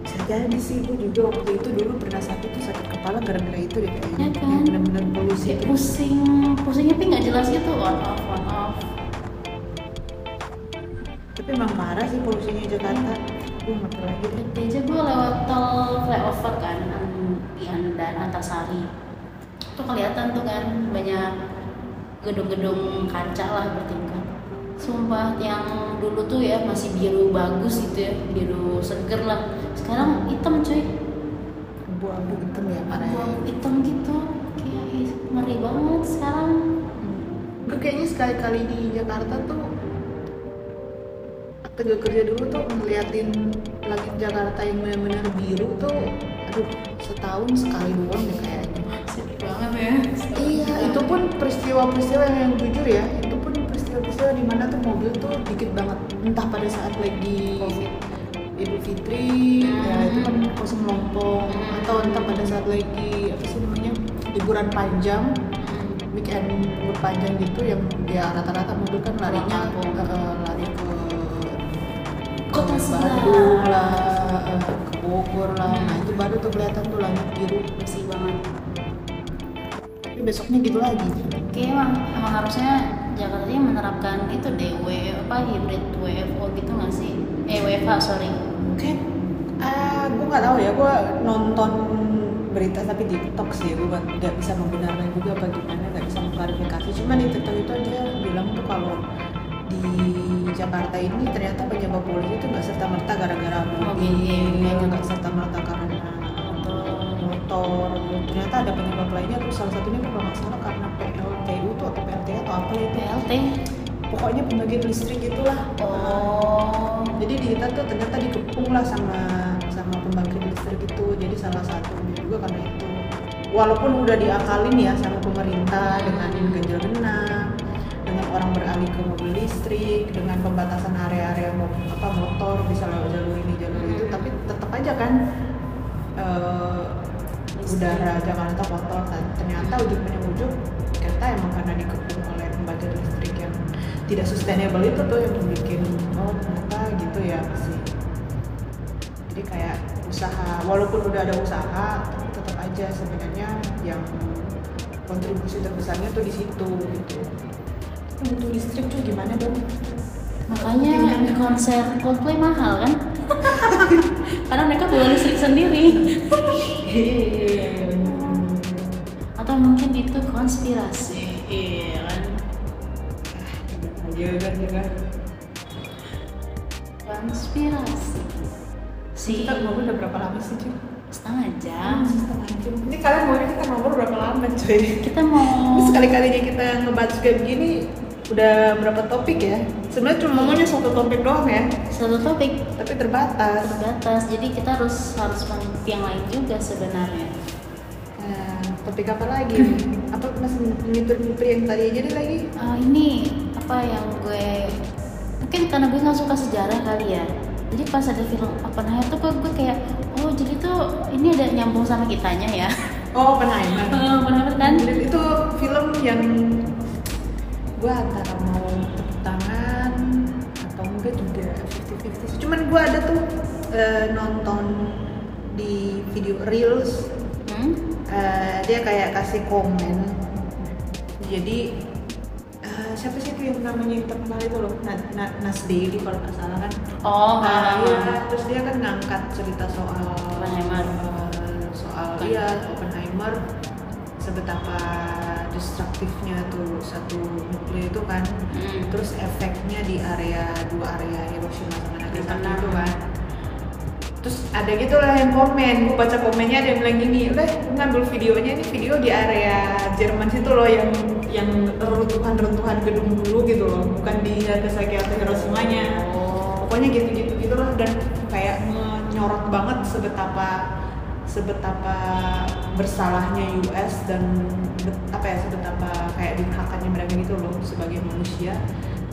bisa jadi sih gue juga waktu itu dulu pernah sakit tuh sakit kepala gara-gara itu deh kayaknya. Ya kan? Bener-bener polusi itu. pusing, pusingnya tapi nggak jelas gitu on off on off tapi emang parah sih polusinya Jakarta. Gue lagi deh. Tadi aja gue lewat tol flyover kan An- di dan Antasari. Tuh kelihatan tuh kan banyak gedung-gedung kaca lah bertingkat. Sumpah yang dulu tuh ya masih biru bagus gitu ya biru seger lah. Sekarang hitam cuy. Abu-abu hitam ya parah. Abu-abu hitam gitu. Kayak ngeri banget sekarang. Gue kayaknya sekali-kali di Jakarta tuh kerja kerja dulu tuh ngeliatin langit Jakarta yang benar-benar biru tuh aduh setahun sekali doang deh kayaknya sedih banget ya iya itu pun peristiwa-peristiwa yang, yang jujur ya itu pun peristiwa-peristiwa di mana tuh mobil tuh dikit banget entah pada saat lagi Covid. Idul Fitri Hmm. ya itu kan kosong lompong Hmm. atau entah pada saat lagi apa sih namanya liburan panjang weekend libur panjang gitu yang ya rata-rata mobil kan larinya kampung. eh, eh, ke ke sebelah. Bandung lah ke Bogor lah. Nah itu baru tuh kelihatan tuh langit biru bersih banget. Tapi besoknya gitu lagi. Kayak emang, emang harusnya Jakarta ini menerapkan itu DW apa hybrid WFO gitu nggak sih? Eh WFH sorry. Oke, ah gue nggak tahu ya, gue nonton berita tapi di TikTok sih, gue nggak bisa membenarkan juga apa gimana, nggak bisa mengklarifikasi. Cuman di TikTok itu dia bilang tuh kalau di Jakarta ini ternyata penyebab polusi itu nggak serta merta gara-gara Mobil, mobil, iya. nggak serta merta karena motor. Ternyata ada penyebab lainnya tuh salah satunya kalau nggak salah karena PLTU tuh atau PLTA atau apa itu. PLT. Pokoknya pembagian listrik itulah. Oh. jadi di kita tuh ternyata dikepung lah sama sama pembangkit listrik itu jadi salah satunya juga karena itu walaupun udah diakalin ya sama pemerintah dengan ganjil genap beralih ke mobil listrik dengan pembatasan area-area apa motor bisa lewat jalur ini jalur itu. Tapi tetap aja kan eh, udara Jakarta kotor kan ternyata ujung-ujung ujung kita emang karena dikepung oleh pembangkit listrik yang tidak sustainable itu tuh yang bikin oh ternyata gitu ya sih jadi kayak usaha walaupun udah ada usaha tapi tetap aja sebenarnya yang kontribusi terbesarnya tuh di situ gitu butuh listrik tuh gimana dong Makanya konser Coldplay mahal kan? Karena mereka bawa listrik sendiri. Atau mungkin itu konspirasi. Iya kan? Iya kan juga Konspirasi. Si kita ngobrol udah berapa lama sih cuy? setengah jam. setengah jam ini kalian mau kita ngobrol berapa lama cuy? Kita mau Ini sekali-kalinya kita ngebahas kayak begini udah berapa topik ya? Sebenarnya cuma ngomongnya satu topik doang ya, satu topik tapi terbatas. terbatas. Jadi kita harus harus mengikuti yang lain juga sebenarnya. Nah, topik apa lagi? apa masih ngitur-ngitur yang tadi aja deh lagi? Ah, ini apa yang gue mungkin karena gue nggak suka sejarah kali ya jadi pas ada film Oppenheimer tuh gue, gue kayak oh jadi tuh ini ada nyambung sama kitanya ya Oh, Oppenheimer. Oppenheimer kan Dan itu film yang gue antara mau tepuk tangan atau enggak juga 50-50 Cuman gue ada tuh eh, nonton di video reels. Hmm? eh, dia kayak kasih komen. Jadi eh, siapa sih itu yang namanya yang terkenal itu loh? Na, Na, Nas Daily kalau nggak salah kan? Oh Nah, ah, iya. terus dia kan ngangkat cerita soal Oppenheimer. eh, soal iya Oppenheimer sebetapa destruktifnya tuh satu nuklir itu kan Hmm. terus efeknya di area dua area Hiroshima sama Nagasaki itu kan terus ada gitu lah yang komen gue baca komennya ada yang bilang gini udah ngambil videonya ini video di area Jerman situ loh yang yang runtuhan-runtuhan gedung dulu gitu loh bukan di Nagasaki atau Hiroshima nya Oh. pokoknya gitu-gitu gitulah dan kayak menyorot banget sebetapa sebetapa bersalahnya US dan apa ya sebetapa kayak durhakannya mereka gitu loh sebagai manusia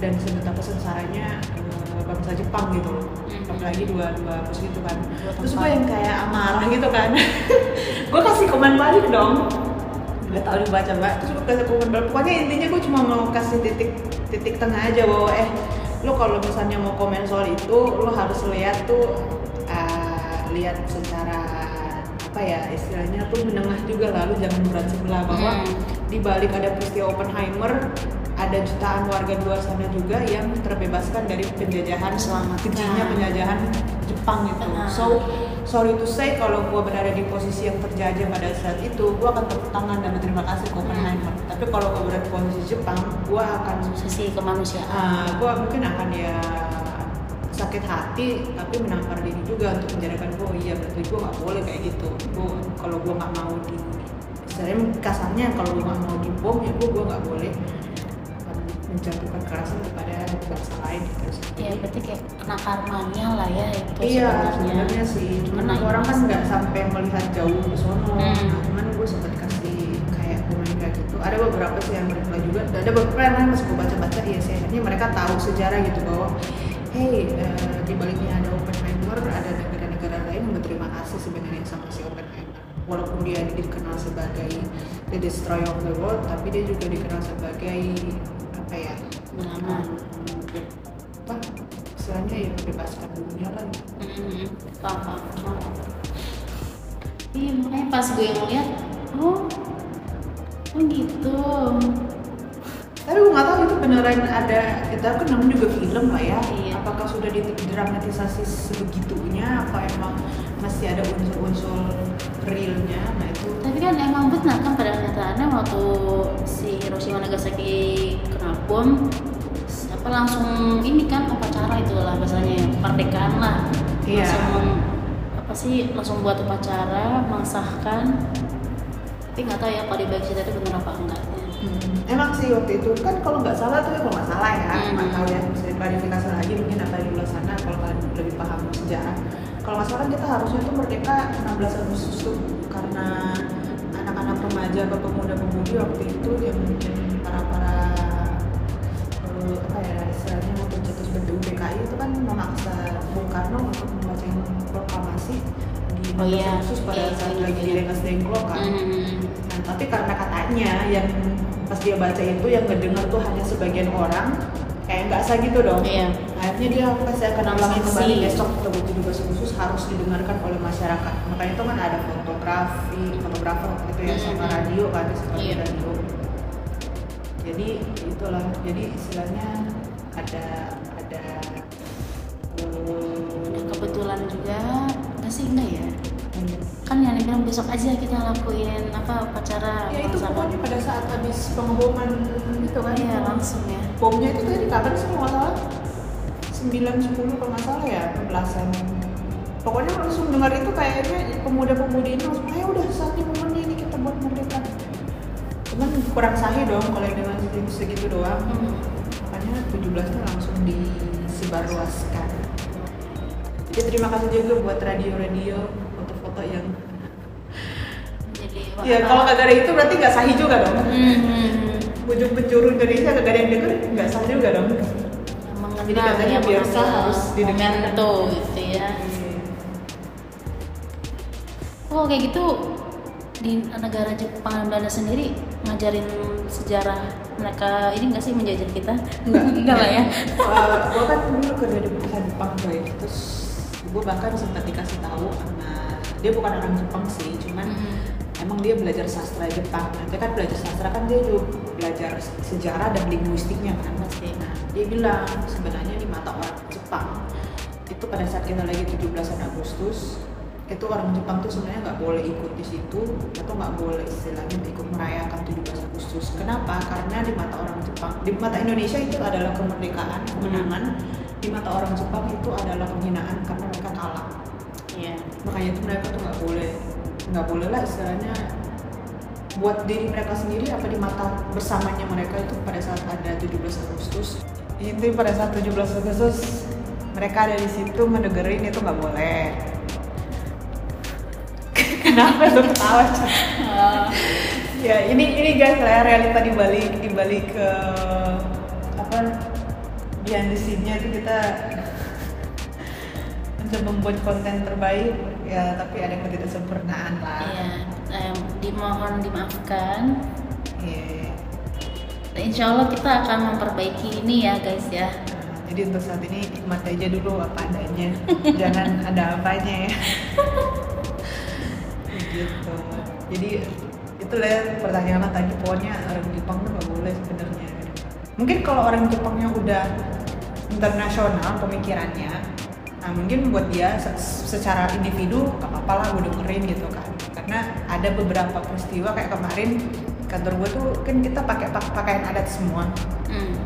dan sebetapa sengsaranya eh, bangsa Jepang gitu loh. Mhm. apalagi dua dua pos gitu kan. Terus gue yang kayak amarah gitu kan. Gue kasih komen balik dong. Udah tahu dibaca mbak terus gue kasih komen balik. Pokoknya intinya gue cuma mau kasih titik titik tengah aja bahwa eh lo kalau misalnya mau komen soal itu lo harus lihat tuh uh, lihat secara apa ya istilahnya tuh menengah juga lalu jangan berat sebelah bahwa Hmm. di balik ada peristiwa Oppenheimer ada jutaan warga di luar sana juga yang terbebaskan dari penjajahan Selamat. kejinya penjajahan Jepang gitu. Benar. So sorry to say kalau gue berada di posisi yang terjajah pada saat itu, gue akan tepuk tangan dan berterima kasih ke Oppenheimer. Tapi kalau gue berada di posisi Jepang, gue akan sisi kemanusiaan uh, gue mungkin akan ya sakit hati tapi menampar diri juga untuk menjadikan gue oh iya berarti gue nggak boleh kayak gitu. Gue kalau gue nggak mau di istilahnya kasarnya kalau gue nggak mau dibom ya gue gue nggak boleh um, menjatuhkan kekerasan kepada bangsa lain gitu. Ya berarti kayak kena karmanya lah ya itu iya sebenarnya. sebenarnya sih. Cuman Kena orang kan nggak sampai melihat jauh ke sono. Hmm. nah, cuman gue sempat kasih kayak komen kayak gitu. Ada beberapa sih yang reply juga ada beberapa yang pas gue baca-baca iya sih. Akhirnya mereka tahu sejarah gitu bahwa hey eh, di baliknya ada Oppenheimer ada negara-negara lain yang berterima kasih sebenarnya sama si Oppenheimer walaupun dia dikenal sebagai the destroyer of the world tapi dia juga dikenal sebagai apa ya Beramal. apa istilahnya ya bebaskan dunia lah gitu. Hmm, paham. Iya makanya pas gue ngeliat, oh, oh gitu. Tapi gue nggak tahu itu beneran ada, kita kan namanya juga film lah ya. Iya. Apakah sudah didramatisasi sebegitunya? Apa emang masih ada unsur-unsur realnya? Nah itu Tapi kan emang benar kan pada kenyataannya waktu si Hiroshima Nagasaki kena bom, apa langsung ini kan upacara itu lah bahasanya kemerdekaan lah. Iya. Langsung apa sih langsung buat upacara mengesahkan. Tapi nggak tahu ya kalau di cerita itu benar apa enggaknya. Hmm, Emang sih waktu itu kan kalau nggak salah tuh kalau nggak salah ya, Hmm. nggak tahu ya bisa diklarifikasi lagi mungkin apa di luar sana kalau kalian lebih paham sejarah. Kalau nggak salah kita harusnya tuh merdeka 16 Agustus tuh karena anak-anak remaja atau pemuda-pemudi waktu itu yang mungkin para para eh, apa ya istilahnya mau pencetus BPU DKI itu kan memaksa Bung Karno untuk membacakan proklamasi di 16 Oh iya, Agustus pada iya, saat iya, lagi iya. di Rengas Dengklok kan. Hmm. Nah, tapi karena katanya yang pas dia baca itu yang ngedenger tuh hanya sebagian orang kayak nggak sah gitu dong. Iya. Akhirnya dia pasti akan ulangi kembali besok atau 17 Agustus harus didengarkan oleh masyarakat. Makanya itu kan ada fotografi, fotografer gitu ya sama Mhm. radio kan seperti Iya. radio. Jadi itulah. Jadi istilahnya ada ada kebetulan juga, nggak sih enggak ya? Bilang besok aja kita lakuin apa upacara ya itu pokoknya pada saat habis pengeboman itu kan. Iya langsung ya. bomnya itu tadi kapan sih kalau salah? 9 10 kalau nggak salah ya belasan pokoknya langsung dengar itu kayaknya pemuda-pemudi ini langsung ayo udah saatnya momennya ini kita buat merdeka cuman kurang sahih dong kalau yang dengan segitu, segitu doang. Hmm. makanya 17 nya langsung disebarluaskan. Jadi terima kasih juga buat radio-radio foto-foto yang Jadi ya kalau kagak ada itu berarti nggak sahih juga dong hmm. ujung penjuru Indonesia kagak ada yang denger nggak sah juga dong mengenal Jadi katanya ya, biar harus didengar. gitu ya. Oh kayak gitu di negara Jepang dan Belanda sendiri ngajarin sejarah mereka ini enggak sih menjajah kita? Enggak, enggak lah ya. gue kan dulu kerja di perusahaan Jepang boy, terus gue bahkan sempat dikasih tahu sama dia bukan orang Jepang sih, cuman Mhm. Emang dia belajar sastra Jepang. Nanti kan belajar sastra kan dia juga belajar sejarah dan linguistiknya kan. Pasti. Nah, dia bilang sebenarnya di mata orang Jepang itu pada saat kita lagi 17 Agustus itu orang Jepang tuh sebenarnya nggak boleh ikut di situ atau nggak boleh istilahnya ikut merayakan 17 Agustus. Kenapa? Karena di mata orang Jepang, di mata Indonesia itu adalah kemerdekaan, kemenangan. Di mata orang Jepang itu adalah penghinaan karena mereka kalah. Iya. Makanya itu mereka tuh nggak boleh, nggak boleh lah istilahnya buat diri mereka sendiri apa di mata bersamanya mereka itu pada saat ada 17 Agustus. Itu pada saat 17 Agustus mereka ada di situ mendengerin itu nggak boleh. Kenapa lu ketawa? Ah, ya ini ini guys lah realita di balik di balik eh, apa behind the scene-nya itu kita mencoba membuat konten terbaik ya tapi ada ketidaksempurnaan lah. Iya. Em, dimohon dimaafkan. Iya. dan insya Allah kita akan memperbaiki ini ya guys ya. Nah, jadi untuk saat ini nikmati aja dulu apa adanya. Jangan ada apanya ya. Gitu. Jadi itulah ya pertanyaan tadi pokoknya orang Jepang tuh nggak boleh sebenarnya. Mungkin kalau orang Jepangnya udah internasional pemikirannya nah mungkin buat dia se- secara individu gak apa-apa lah gue dengerin gitu kan. Karena ada beberapa peristiwa kayak kemarin kantor gue tuh kan kita pakai pak- pakaian adat semua. Hmm.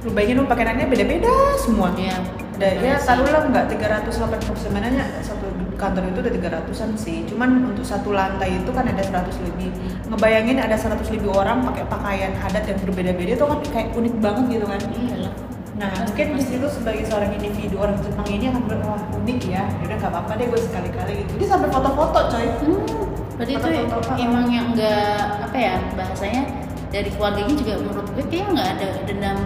lu bayangin lu pakaiannya beda-beda semua. Iya. ada ya Benar taruhlah nggak 380 sebenarnya satu kantor itu udah 300an sih. Cuman untuk satu lantai itu kan ada 100 lebih. Ngebayangin ada 100 lebih orang pakai pakaian adat yang berbeda-beda itu kan kayak unik banget gitu kan. Iyalah nah mungkin di situ sebagai seorang individu orang Jepang ini akan bilang wah unik ya udah nggak apa-apa deh gue sekali-kali gitu dia sampai foto-foto coy Hmm, berarti itu Foto-foto, uh-uh. emang yang enggak apa ya bahasanya dari keluarganya juga menurut gue kayaknya nggak ada dendam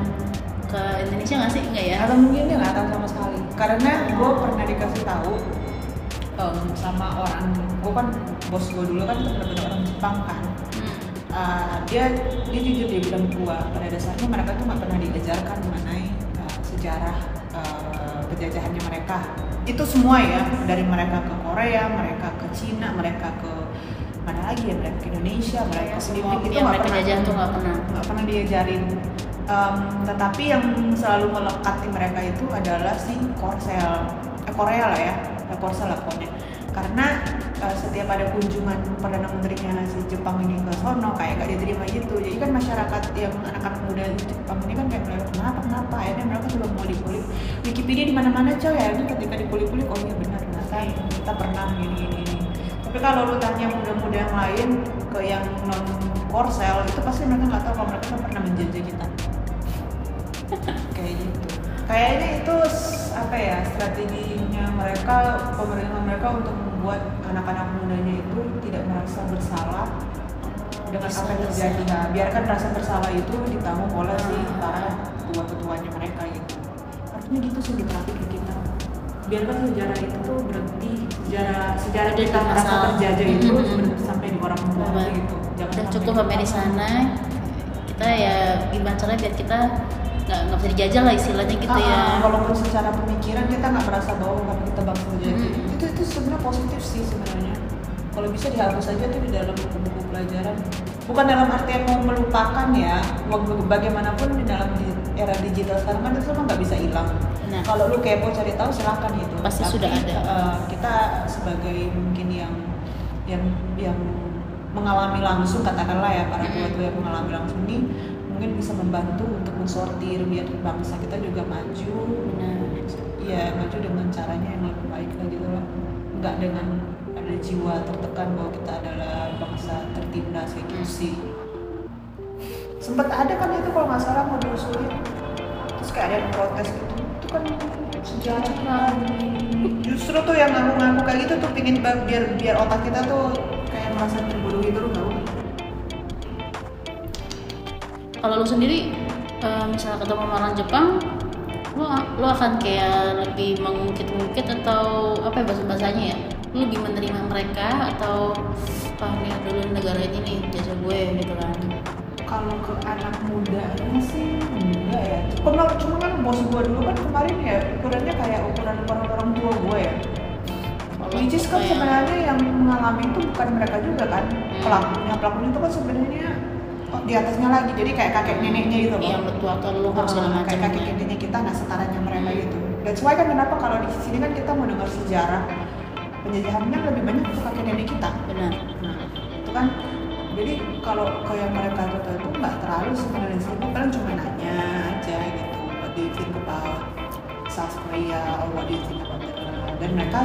ke Indonesia nggak sih enggak ya? atau mungkin dia nggak tahu sama sekali karena gue pernah dikasih tahu em, sama orang gue kan bos gue dulu kan benar-benar orang Jepang kan Hmm. Uh, dia dia jujur dia bilang gua pada dasarnya mereka tuh nggak pernah diajarkan mengenai sejarah uh, penjajahannya mereka. Itu semua ya dari mereka ke Korea mereka ke Cina mereka ke mana lagi ya mereka ke Indonesia mereka semua. Sendiri itu yang nggak mereka pernah jajan tuh nggak pernah. nggak pernah diajarin. Um, tetapi yang selalu melekat di mereka itu adalah si Korsel eh, Korea lah ya eh, Korsel lah pokoknya. Karena uh, setiap ada kunjungan perdana menterinya si Jepang ini ke sono kayak gak diterima gitu. Jadi kan masyarakat yang anak-anak muda di Jepang ini kan kayak mereka kenapa kenapa? Akhirnya mereka coba mau dikulik Wikipedia di mana-mana coy akhirnya ketika dikulik-kulik oh iya benar ternyata kita pernah gini gini gini tapi kalau lu tanya muda-muda yang lain ke yang non Korsel itu pasti mereka nggak tahu kalau mereka kan pernah menjajah kita. Kayak gitu. Kayaknya itu apa ya strateginya mereka pemerintah mereka untuk membuat anak-anak mudanya itu tidak merasa bersalah dengan apa yang terjadi. Nah, biarkan rasa bersalah itu ditanggung oleh si Hmm. para tua-tuanya mereka gitu. Harusnya gitu sih diterapin ke kita. Biarkan sejarah itu tuh berhenti sejarah sejarah Udah kita merasa terjajah itu Mhm. berhenti sampai di orang tua gitu. Jangan udah sampai cukup sampai di sana. Kita ya gimana caranya biar kita nggak nggak bisa dijajah lah istilahnya gitu Ah, ya. ah, walaupun secara pemikiran kita nggak merasa bahwa kita bangsa terjadi Mm. itu itu sebenarnya positif sih sebenarnya. Kalau bisa dihapus aja tuh di dalam buku-buku pelajaran. Bukan dalam artian mau melupakan ya bagaimanapun di dalam era digital sekarang kan itu semua nggak bisa hilang. Benar. kalau lu kepo cari tahu silakan gitu. Pasti sudah ada. eh, kita sebagai mungkin yang yang yang mengalami langsung katakanlah ya para tua-tua yang mengalami langsung ini mungkin bisa membantu untuk mensortir biar bangsa kita juga maju. Benar. Iya maju dengan caranya yang lebih baik lah gitu loh nggak dengan ada jiwa tertekan bahwa kita adalah bangsa tertindas kayak gitu sih. Sempat ada kan itu kalau nggak salah mau diusulin. Terus kayak ada yang protes gitu. Itu kan sejarah justru tuh yang ngaku-ngaku kayak gitu tuh pingin biar biar otak kita tuh kayak merasa terus nggak mau kalau lu sendiri eh, misalnya ketemu orang Jepang lu lu akan kayak lebih mengungkit-ungkit atau apa ya bahasa bahasanya ya? Lu lebih menerima mereka atau ah nih dulu negara ini nih jajah gue gitu kan? Kalau ke anak mudanya sih enggak ya. Cuma cuma kan bos gua dulu kan kemarin ya ukurannya kayak ukuran ukuran orang tua gua ya. Which is kan sebenarnya yang mengalami itu bukan mereka juga kan. Hmm. pelakunya pelakunya itu kan sebenarnya di atasnya lagi jadi kayak kakek neneknya gitu loh. Yang betul atau lu Ah, segala macam. kayak kakek neneknya kita nah setaranya mereka gitu. That's why kan kenapa kalau di sini kan kita mau dengar sejarah penjajahannya lebih banyak ke kakek nenek kita. Benar. Nah, itu kan jadi kalau kayak mereka tuh itu nggak terlalu sebenarnya sih. Paling cuma nanya aja gitu what do you think about South Korea or what do you think about Iran dan mereka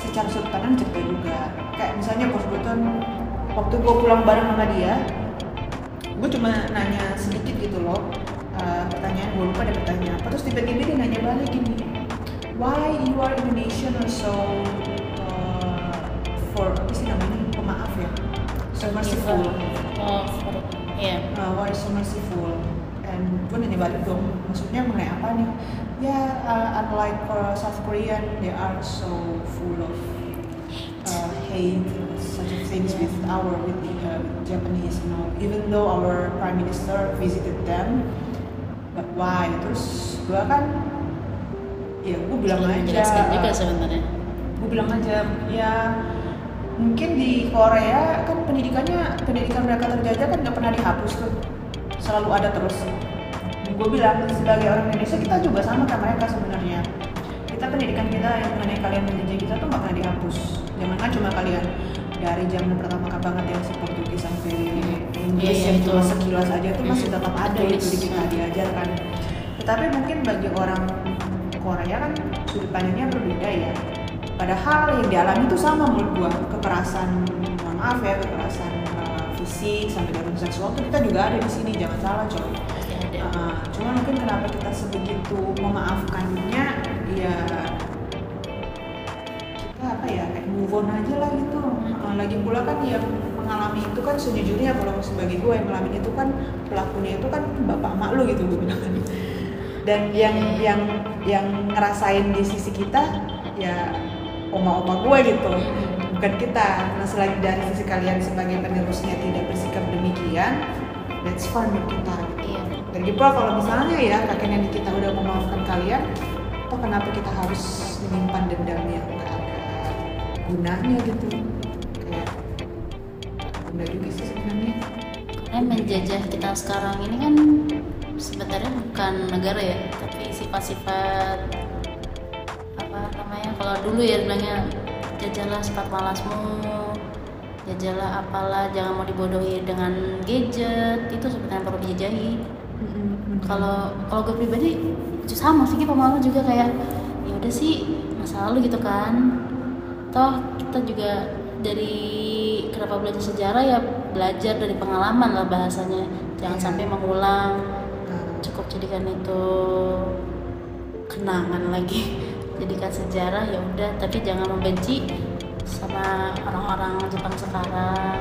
secara sudut pandang cerita juga. Kayak misalnya bos tuh waktu gue pulang bareng sama dia gue cuma nanya sedikit gitu loh uh, pertanyaan gue lupa ada pertanyaan apa. Terus tiba-tiba dia nanya balik gini why you are Indonesian are so uh, for apa sih namanya pemaaf ya so merciful. Oh for- iya. Uh, why so merciful? And gue nanya balik dong maksudnya mengenai apa nih? Ya uh, unlike for South Korean they are so full of uh, hate such things with our with the uh, with Japanese you know. Even though our prime minister visited them but why? Terus gua kan ya gua bilang Sudah aja. juga sebenarnya gue bilang aja ya mungkin di Korea kan pendidikannya pendidikan mereka terjajah kan nggak pernah dihapus tuh. Selalu ada terus. Gue bilang sebagai orang Indonesia kita juga sama kayak mereka sebenarnya. Kita pendidikan kita yang mengenai kalian menjajah kita tuh nggak pernah dihapus. Jangan kan cuma kalian dari zaman pertama banget yang sampai Inggris Iya, yang itu. cuma sekilas aja tuh masih Hmm, tetap ada itu di kita diajarkan. Tetapi mungkin bagi orang Korea kan sudut pandangnya berbeda ya. Padahal yang dialami itu sama menurut gua. Kekerasan maaf ya kekerasan uh, fisik sampai dengan seksual tuh kita juga ada di sini jangan salah coy. Uh, cuma mungkin kenapa kita sebegitu memaafkannya ya kita apa ya kayak move on aja lah gitu. Uh, lagi pula kan yang mengalami itu kan sejujurnya kalau sebagai gue yang ngalamin itu kan pelakunya itu kan bapak emak lu gitu gue bilang dan yang yang yang ngerasain di sisi kita ya oma-oma gue gitu bukan kita nah selagi dari sisi kalian sebagai penerusnya tidak bersikap demikian that's fine buat kita gitu. iya Lagi pula kalau misalnya ya kakek nenek kita udah memaafkan kalian, toh kenapa kita harus menyimpan dendam yang gak ada gunanya gitu? Bunda juga sih sebenarnya. karena menjajah kita sekarang ini kan sebenarnya bukan negara ya tapi sifat-sifat apa namanya kalau dulu ya bilangnya jajalah sifat malasmu jajalah apalah jangan mau dibodohi dengan gadget itu sebenarnya perlu dijajahi. Kalau kalau gue pribadi itu sama sih pemalu juga kayak ya udah sih masa lalu gitu kan. Toh kita juga dari kenapa belajar sejarah? Ya belajar dari pengalaman lah bahasanya. Jangan Iya. sampai mengulang. Cukup jadikan itu kenangan lagi. Jadikan sejarah ya udah. Tapi jangan membenci sama orang-orang Jepang sekarang.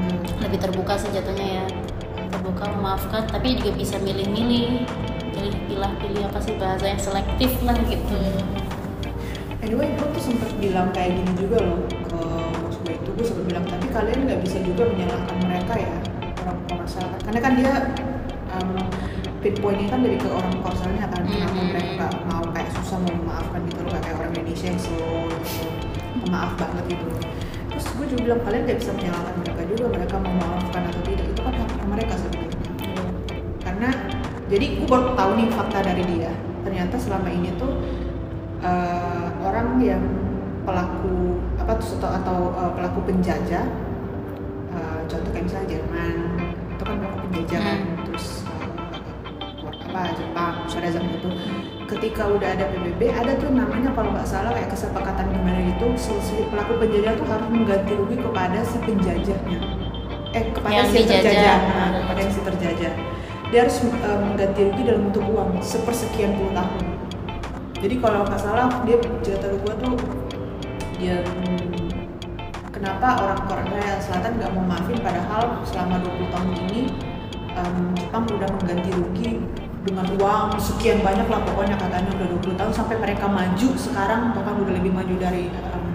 Nah, lebih terbuka sih jatuhnya ya. Terbuka memaafkan tapi juga bisa milih-milih. Pilih pilih pilih apa sih bahasa yang selektif lah gitu. Anyway, gue tuh sempet bilang kayak gini juga loh itu gue sempet bilang tapi kalian nggak bisa juga menyalahkan mereka ya orang Korsel karena kan dia um, pinpointnya kan dari ke orang Korselnya kan kenapa Mhm. mereka nggak mau kayak susah mau memaafkan gitu loh kayak orang Indonesia yang slow gitu pemaaf banget gitu. Terus gue juga bilang kalian nggak bisa menyalahkan mereka juga mereka mau memaafkan atau tidak. Itu kan hak mereka sebenarnya. Karena jadi gue baru tahu nih fakta dari dia. Ternyata selama ini tuh eh, orang yang pelaku apa atau, atau eh, pelaku penjajah eh, contoh kayak misalnya Jerman itu kan pelaku penjajah kan Hmm. terus eh, apa Jepang pada zaman itu ketika udah ada PBB ada tuh namanya kalau nggak salah kayak kesepakatan gimana gitu si si pelaku penjajah tuh harus mengganti rugi kepada si penjajahnya eh kepada Yang si dijajah. terjajah nah, kepada yang si terjajah dia harus eh, mengganti rugi dalam bentuk uang sepersekian puluh tahun jadi kalau nggak salah dia cerita ke gue tuh dia kenapa orang Korea Selatan nggak mau maafin padahal selama 20 tahun ini em, Jepang udah mengganti rugi dengan uang sekian banyak lah pokoknya katanya udah 20 tahun sampai mereka maju sekarang bahkan udah lebih maju dari em,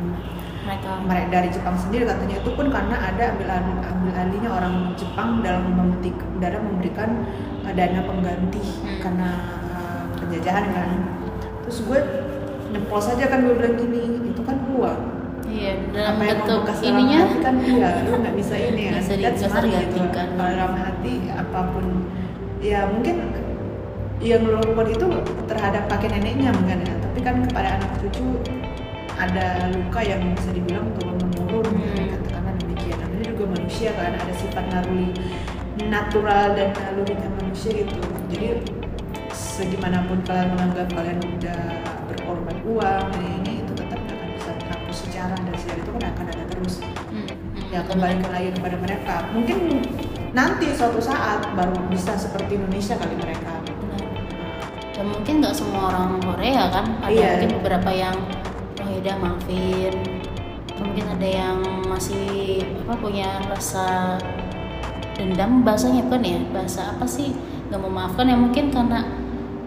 mereka. dari Jepang sendiri katanya. Itu pun karena ada ambil alih, ambil alihnya orang Jepang dalam memetik, dalam memberikan uh, dana pengganti Hmm. karena uh, penjajahan kan. Terus gue nyempol saja kan gue bilang gini itu kan uang iya dalam apa yang bentuk ininya hati? Kan iya lu nggak bisa ini ya Bisa di- That's bisa money gitu. Kalau dalam hati apa pun. Ya mungkin yang lu lakukan itu terhadap kakek neneknya mungkin ya. Tapi kan kepada anak cucu ada luka yang bisa dibilang turun menurun. Hmm. katakanlah demikian. Namanya juga manusia kan ada sifat naluri natural dan nalurinya manusia gitu. Jadi segimanapun kalian menganggap kalian udah berkorban uang ini, secara dan sejarah itu kan akan ada terus. Hmm, hmm, ya benar. kembalikan lagi kepada mereka. Mungkin nanti suatu saat baru bisa seperti Indonesia kali mereka. Dan mungkin nggak semua orang Korea kan? Ada Iya. mungkin beberapa yang oh ya udah maafin mungkin ada yang masih apa punya rasa dendam bahasanya bukan ya? Bahasa apa sih? Nggak memaafkan ya mungkin karena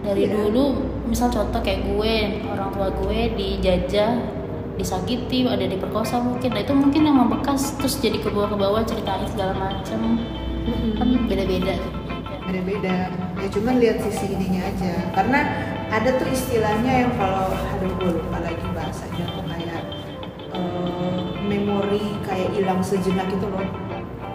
dari Iya. dulu misal contoh kayak gue orang tua gue dijajah disakiti ada diperkosa mungkin. Nah itu mungkin yang membekas terus jadi ke bawah ke bawah ceritain segala macam. Kan beda-beda. Beda-beda. Ya cuman lihat sisi ininya aja. Karena ada tuh istilahnya yang kalau aduh gue lupa lagi bahasanya tuh kayak eh, memori kayak hilang sejenak itu loh.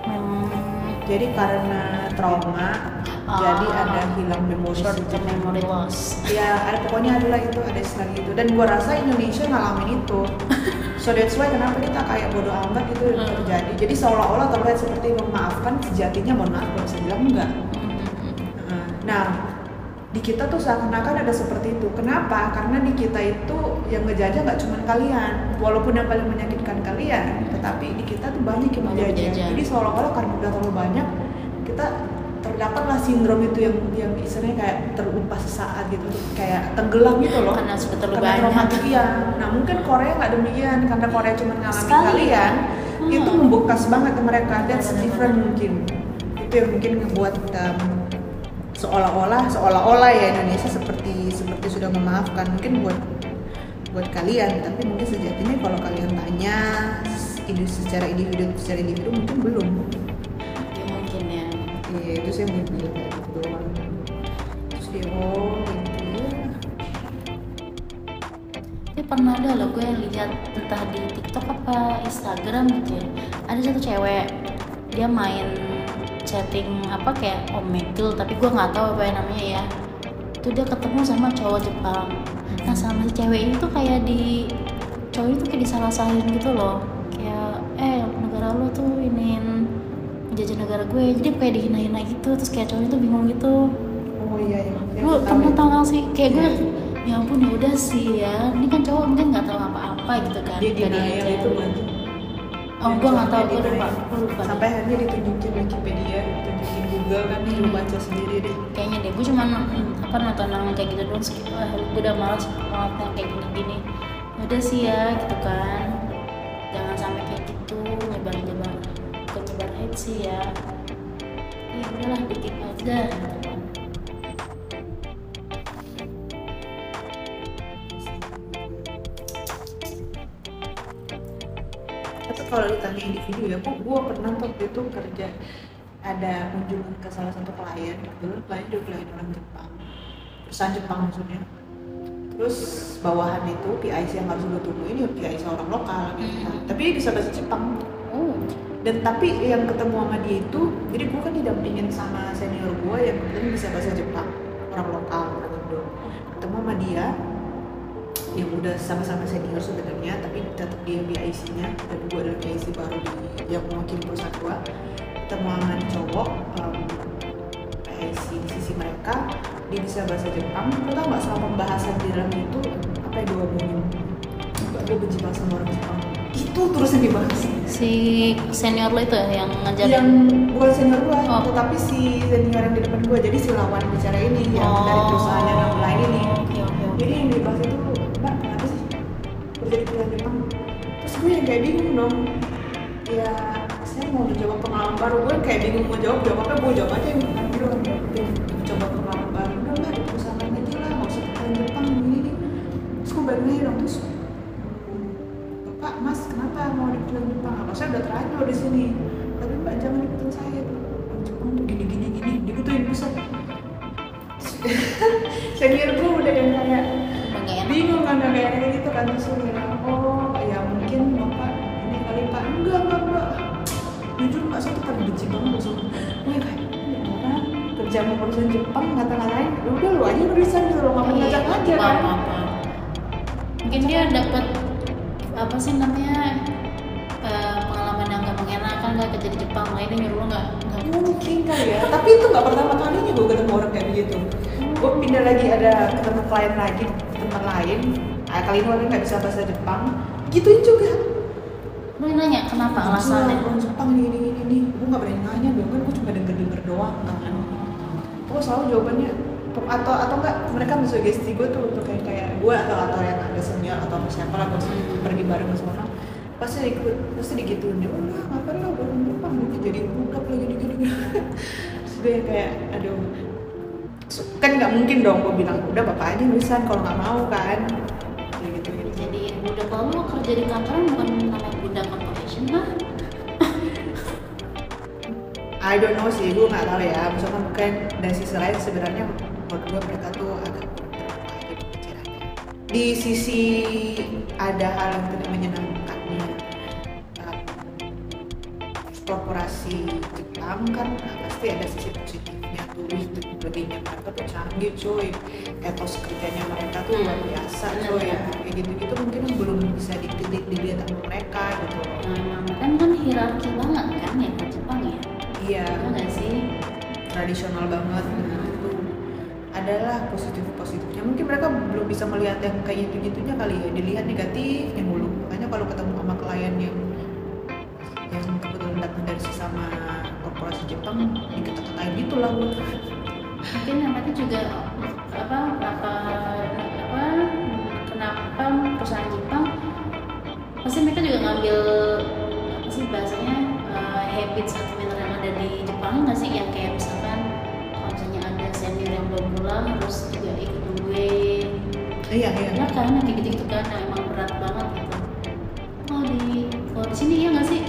Hmm, jadi karena trauma Ah. jadi ada hilang memori short term memory loss. Ya ada pokoknya adalah itu ada istilah gitu. Dan gua rasa Indonesia ngalamin itu. So that's why kenapa kita kayak bodoh amat itu yang Hmm. terjadi. Jadi seolah-olah terlihat seperti memaafkan sejatinya mohon maaf kalau bisa bilang enggak. Hmm, nah di kita tuh seakan-akan ada seperti itu. Kenapa? Karena di kita itu yang ngejajah nggak cuma kalian. Walaupun yang paling menyakitkan kalian tetapi di kita tuh banyak yang menjajah. jadi seolah-olah karena udah terlalu banyak kita terdapatlah sindrom itu yang yang istilahnya kayak terumpas sesaat gitu kayak tenggelam gitu loh. Karena sudah terlalu karena banyak. iya. Nah mungkin Korea nggak demikian karena Korea cuma ngalamin Sekali. kalian Hmm. itu membekas banget ke mereka. That's Benar-benar. different mungkin. Itu yang mungkin ngebuat um, seolah-olah seolah-olah ya Indonesia seperti seperti sudah memaafkan mungkin buat buat kalian. Tapi mungkin sejatinya kalau kalian tanya secara individu secara individu mungkin belum. ya ya itu sih yang gue bilang kayak gitu doang. Terus dia oh gitu ya. Tapi pernah ada loh gue yang lihat entah di TikTok apa Instagram gitu ya. Ada satu cewek dia main chatting apa kayak omegle tapi gue nggak tahu apa yang namanya ya. Itu dia ketemu sama cowok Jepang. Nah sama si cewek ini tuh kayak di cowok itu kayak disalah-salahin gitu loh. Kayak eh negara lo tuh iniin menjajah negara gue. Jadi kayak dihina-hina gitu terus kayak cowoknya tuh bingung gitu. Oh iya iya. Yang lu ya. tau gak sih? Kayak gue Iya. ya ampun ya udah sih ya. Ini kan cowok mungkin nggak tahu apa-apa gitu kan dia denial itu kan oh gue nggak tahu gue lupa gue lupa. sampai akhirnya ditunjukin Wikipedia ditunjukin Google kan lu baca sendiri deh. Kayaknya deh gue cuma mm, apa nonton yang kayak gitu doang skip ah, gue udah malas banget yang kayak gini-gini. Ya udah sih ya gitu kan sih ya. Ya udahlah dikit aja. Gitu. tapi kalau ditanya individu ya kok gue pernah waktu itu kerja ada kunjungan ke salah satu klien kebetulan klien juga klien orang Jepang. Perusahaan Jepang maksudnya. Terus bawahan itu PIC yang harus gue tungguin ya PIC orang lokal gitu. Kan. tapi dia bisa bahasa Jepang dan tapi yang ketemu sama dia itu jadi gue kan didampingin sama senior gue yang kebetulan bisa bahasa Jepang orang lokal orang Indo. Ketemu sama dia yang udah sama-sama senior sebenarnya tapi tetap dia BIC-nya dan gue adalah BIC baru di yang mewakili perusahaan gue ketemu sama cowok um, BIC di sisi mereka dia bisa bahasa Jepang. Lo tau gak selama pembahasan di dalam itu apa yang gue omongin? Gue benci banget sama orang Jepang itu terus yang dibahas. Si senior lo itu ya yang ngajarin? Yang bukan senior gua Oh. tetapi si senior yang di depan gua. Jadi si lawan bicara ini yang dari perusahaan yang lain ini. Oke oke oke. Jadi yang dibahas itu mbak kenapa sih kerja di Jepang? Terus gue yang kayak bingung dong. Ya saya mau mencoba pengalaman baru. Gue kayak bingung mau jawab jawab apa? Gue jawab aja yang bilang "Ya, mencoba pengalaman baru. Udah mbak perusahaan aja lah. Nggak usah perusahaan Jepang ini terus gue lagi dong. Terus Bapak, Mas, kenapa mau di perusahaan Jepang? Apa saya udah terlanjur di sini. Tapi Mbak jangan ikutin saya. Tuh. Orang Jepang tuh gini gini gini, digituin bisa. Senior gue udah yang kayak bingung kan kayak kayak gitu kan. Terus gue bilang oh ya mungkin bapak ini kali pak. Enggak enggak enggak. Jujur mbak saya paling benci banget sama gue kayak "Ini orang kerja mau perusahaan Jepang ngata-ngatain "Ya udah lu aja lu resign gitu lo nggak mau ngajak aja Iya, kan mungkin dia dapat apa sih namanya? Eh, pengalaman yang gak mengenakan gak kerja di Jepang. Lainnya nyuruh lo nggak nggak mungkin kali ya. Tapi itu nggak pertama kalinya gue ketemu orang kayak begitu. Gue pindah lagi ada ketemu klien lagi di tempat lain. Ah, kali ini orang nggak bisa bahasa Jepang. Gituin juga. Lu nanya kenapa alasannya? orang Jepang ini ini ini ini gue nggak berani nanya dong kan gue cuma denger denger doang. Kan gue selalu jawabannya atau atau enggak mereka mensugesti gue tuh untuk kayak kayak gue atau atau yang ada senior atau siapa lah gue pergi bareng sama orang pasti ikut pasti digituin dia udah ngapain lo orang Jepang gitu jadi budak lagi gini gini gini terus gue yang kayak aduh. So- kan nggak mungkin dong gue bilang udah bapak aja nulisan kalau nggak mau kan. Kayak gitu gitu. Jadi budak kalau lu kerja di kantoran bukan namanya bunda corporation mah? I don't know sih, gue nggak tahu ya. Misalkan mungkin dari sisi lain sebenarnya menurut gue mereka tuh agak terbuka aja. Di sisi ada hal yang tidak menyenangkannya. um, korporasi Jepang kan nah, pasti ada sisi positifnya tuh lebihnya mereka tuh canggih cuy etos kerjanya mereka tuh luar biasa cuy ya kayak gitu-gitu mungkin belum bisa dilihat dilihat sama mereka gitu. Nah, kan kan hierarki banget kan ya di Jepang ya. Iya. Nggak sih? Tradisional banget. Itu adalah positif positifnya mungkin mereka belum bisa melihat yang kayak gitu gitunya kali ya. Dilihat negatifnya mulu. Makanya kalau ketemu sama klien yang yang kebetulan datang dari sesama korporasi Jepang dikata-katain gitu lah mungkin tadi juga apa apa apa kenapa perusahaan Jepang pasti mereka juga ngambil apa sih bahasanya eh, habits atau yang ada di Jepang nggak sih? Yang kayak misalkan yang belum pulang harus juga ikut nungguin iya iya. Ya kan? Yang kayak gitu-gitu kan yang emang berat banget gitu. Oh di kalau di sini iya nggak sih?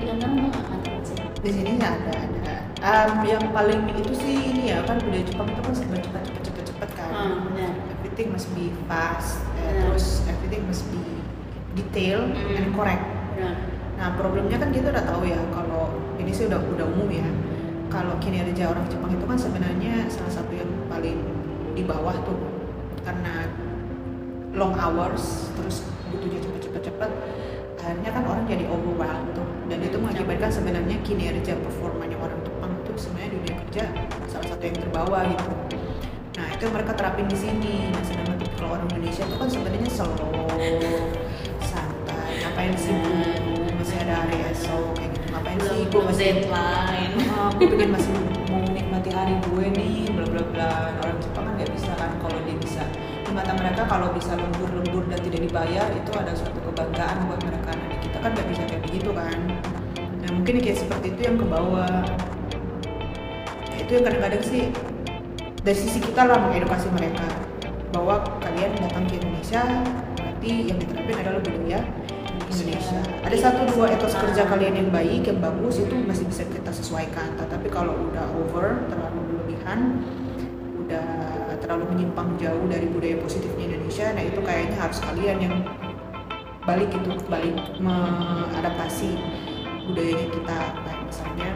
Di kantor gue nggak kantor sih. Di sini nggak ada ada. Em, yang paling itu sih ini ya kan budaya Jepang itu kan serba cepat cepat cepat cepat kan. Ah benar. Everything must be fast eh, Benar. terus everything must be detail Hmm. and correct. Benar. Nah problemnya kan kita udah tahu ya kalau ini sih udah udah umum ya. Kalau kinerja orang Jepang itu kan sebenarnya salah satu yang paling di bawah tuh karena long hours terus butuhnya cepet-cepet-cepet akhirnya kan orang jadi overwhelmed tuh dan itu mengakibatkan sebenarnya kinerja performanya orang Jepang tuh sebenarnya dunia kerja salah satu yang terbawa gitu. Nah itu yang mereka terapin di sini. Nah sedangkan kalau orang Indonesia itu kan sebenarnya slow, santai, ngapain sih bu? Masih ada hari esok kayak Ngapain sih gue masih deadline Ah, gue pengen masih mau menikmati hari gue nih, bla bla bla. Nah, Orang Jepang kan nggak bisa kan kalau dia bisa di mata mereka kalau bisa lembur-lembur dan tidak dibayar itu ada suatu kebanggaan buat mereka. Nah kita kan nggak bisa kayak begitu kan. Nah mungkin kayak seperti itu yang ke bawah. Ya, itu yang kadang-kadang sih dari sisi kita lah mengedukasi mereka bahwa kalian datang ke Indonesia berarti yang diterapin adalah budaya Indonesia. Ada satu dua etos kerja kalian yang baik, yang bagus itu masih bisa kita sesuaikan. Tetapi kalau udah over, terlalu berlebihan, udah terlalu menyimpang jauh dari budaya positifnya Indonesia, nah itu kayaknya harus kalian yang balik itu balik mengadaptasi budayanya kita. Nah, misalnya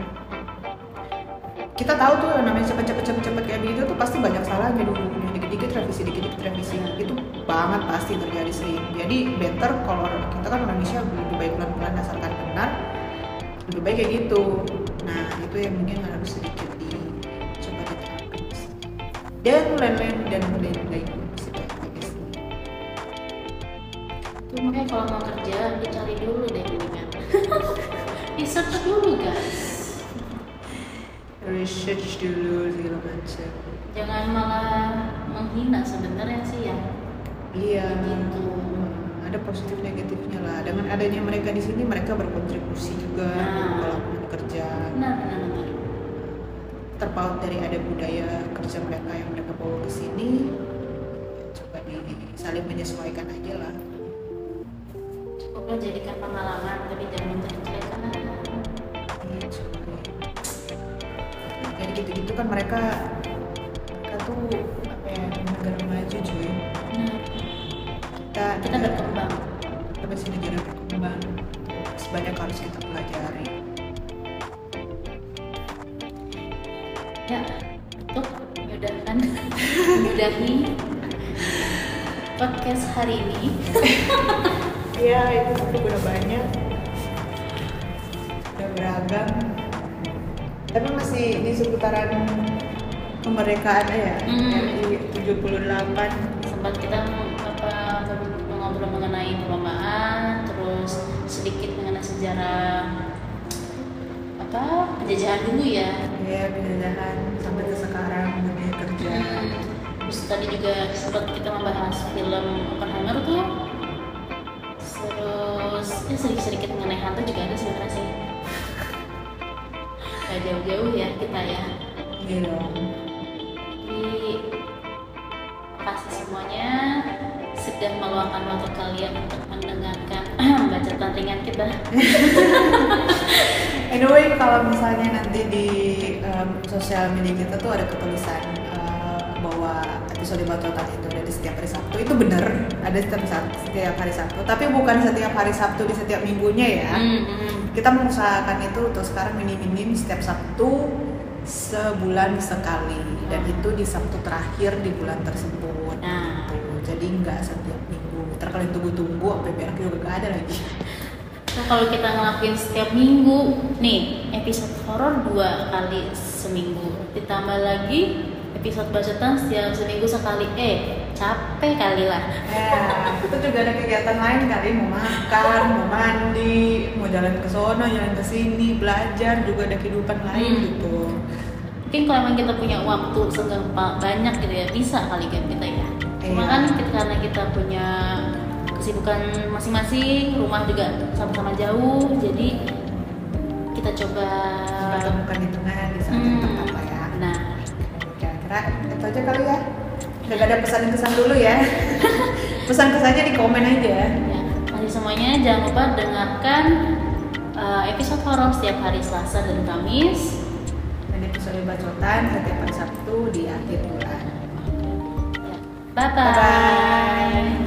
kita tahu tuh namanya cepet-cepet cepet-cepet kayak begitu tuh pasti banyak salahnya dulu dikit-dikit revisi dikit-dikit revisi itu banget pasti terjadi sering jadi better kalau kita kan Indonesia lebih baik pelan-pelan asalkan benar lebih baik kayak gitu nah itu yang mungkin harus sedikit dicoba diterapkan dan lain-lain dan lain-lain. Tuh makanya kalau mau kerja dicari dulu deh mendingan. Research dulu guys. Research dulu segala macam Jangan malah menghina sebenarnya sih ya. iya Gitu. ada positif negatifnya lah dengan adanya mereka di sini mereka berkontribusi juga Nah. kalau kerja Benar benar benar. terpaut dari ada budaya kerja mereka yang mereka bawa ke sini coba di saling menyesuaikan aja lah Cukuplah jadikan pengalaman tapi jangan menjelek-jelekan. Jadi gitu-gitu kan mereka mereka tuh apa ya negara maju cuy Nah, kita kita berkembang. kita masih negara berkembang sebanyak harus kita pelajari Ya, tuh menyudahkan menyudahi podcast hari ini. Iya, itu udah banyak. Udah beragam. Tapi masih di seputaran kemerdekaan ya, Hmm. RI 78. sempat kita apa ngobrol mengenai perlombaan terus sedikit mengenai sejarah apa penjajahan dulu ya Ya, penjajahan sampai ke sekarang dunia kerja. terus tadi juga sempat kita membahas film Oppenheimer tuh terus ya sedikit sedikit mengenai hantu juga ada sebenarnya sih Gak jauh-jauh ya kita ya Iya dong. Jadi kasih semuanya. Sudah meluangkan waktu kalian untuk mendengarkan bacotan ringan kita. Anyway, kalau misalnya nanti di um, sosial media kita tuh ada ketulisan uh, bahwa episode Batotan itu ada di setiap hari Sabtu itu benar ada setiap Sabtu, setiap hari Sabtu tapi bukan setiap hari Sabtu di setiap minggunya ya Hmm, hmm. Kita mengusahakan itu untuk sekarang minim-minim setiap Sabtu sebulan sekali dan itu di Sabtu terakhir di bulan tersebut Nah. gitu. jadi nggak setiap minggu ntar kalian tunggu-tunggu sampai berak juga gak ada lagi Nah, kalau kita ngelakuin setiap minggu, nih episode horor dua kali seminggu, ditambah lagi episode bacotan setiap seminggu sekali. Eh, capek kali lah. Ya, itu juga ada kegiatan lain kali mau makan, mau mandi, mau jalan ke sono, jalan ke sini, belajar juga ada kehidupan lain Hmm. gitu. Mungkin kalau emang kita punya waktu pa- banyak gitu ya, bisa kali kan kita ya. Cuma Iya. kan kita, karena kita punya kesibukan masing-masing, rumah juga sama-sama jauh, jadi kita coba Pertemukan di tengah di saat Hmm. lah ya. Nah, Kira-kira itu aja kali ya. Gak ada pesan-kesan dulu ya. Pesan kesannya di komen aja. Ya, mari semuanya jangan lupa dengarkan uh, episode horor setiap hari Selasa dan Kamis. Dan episode bacotan setiap hari Sabtu di akhir bulan. Ya, bye Bye-bye.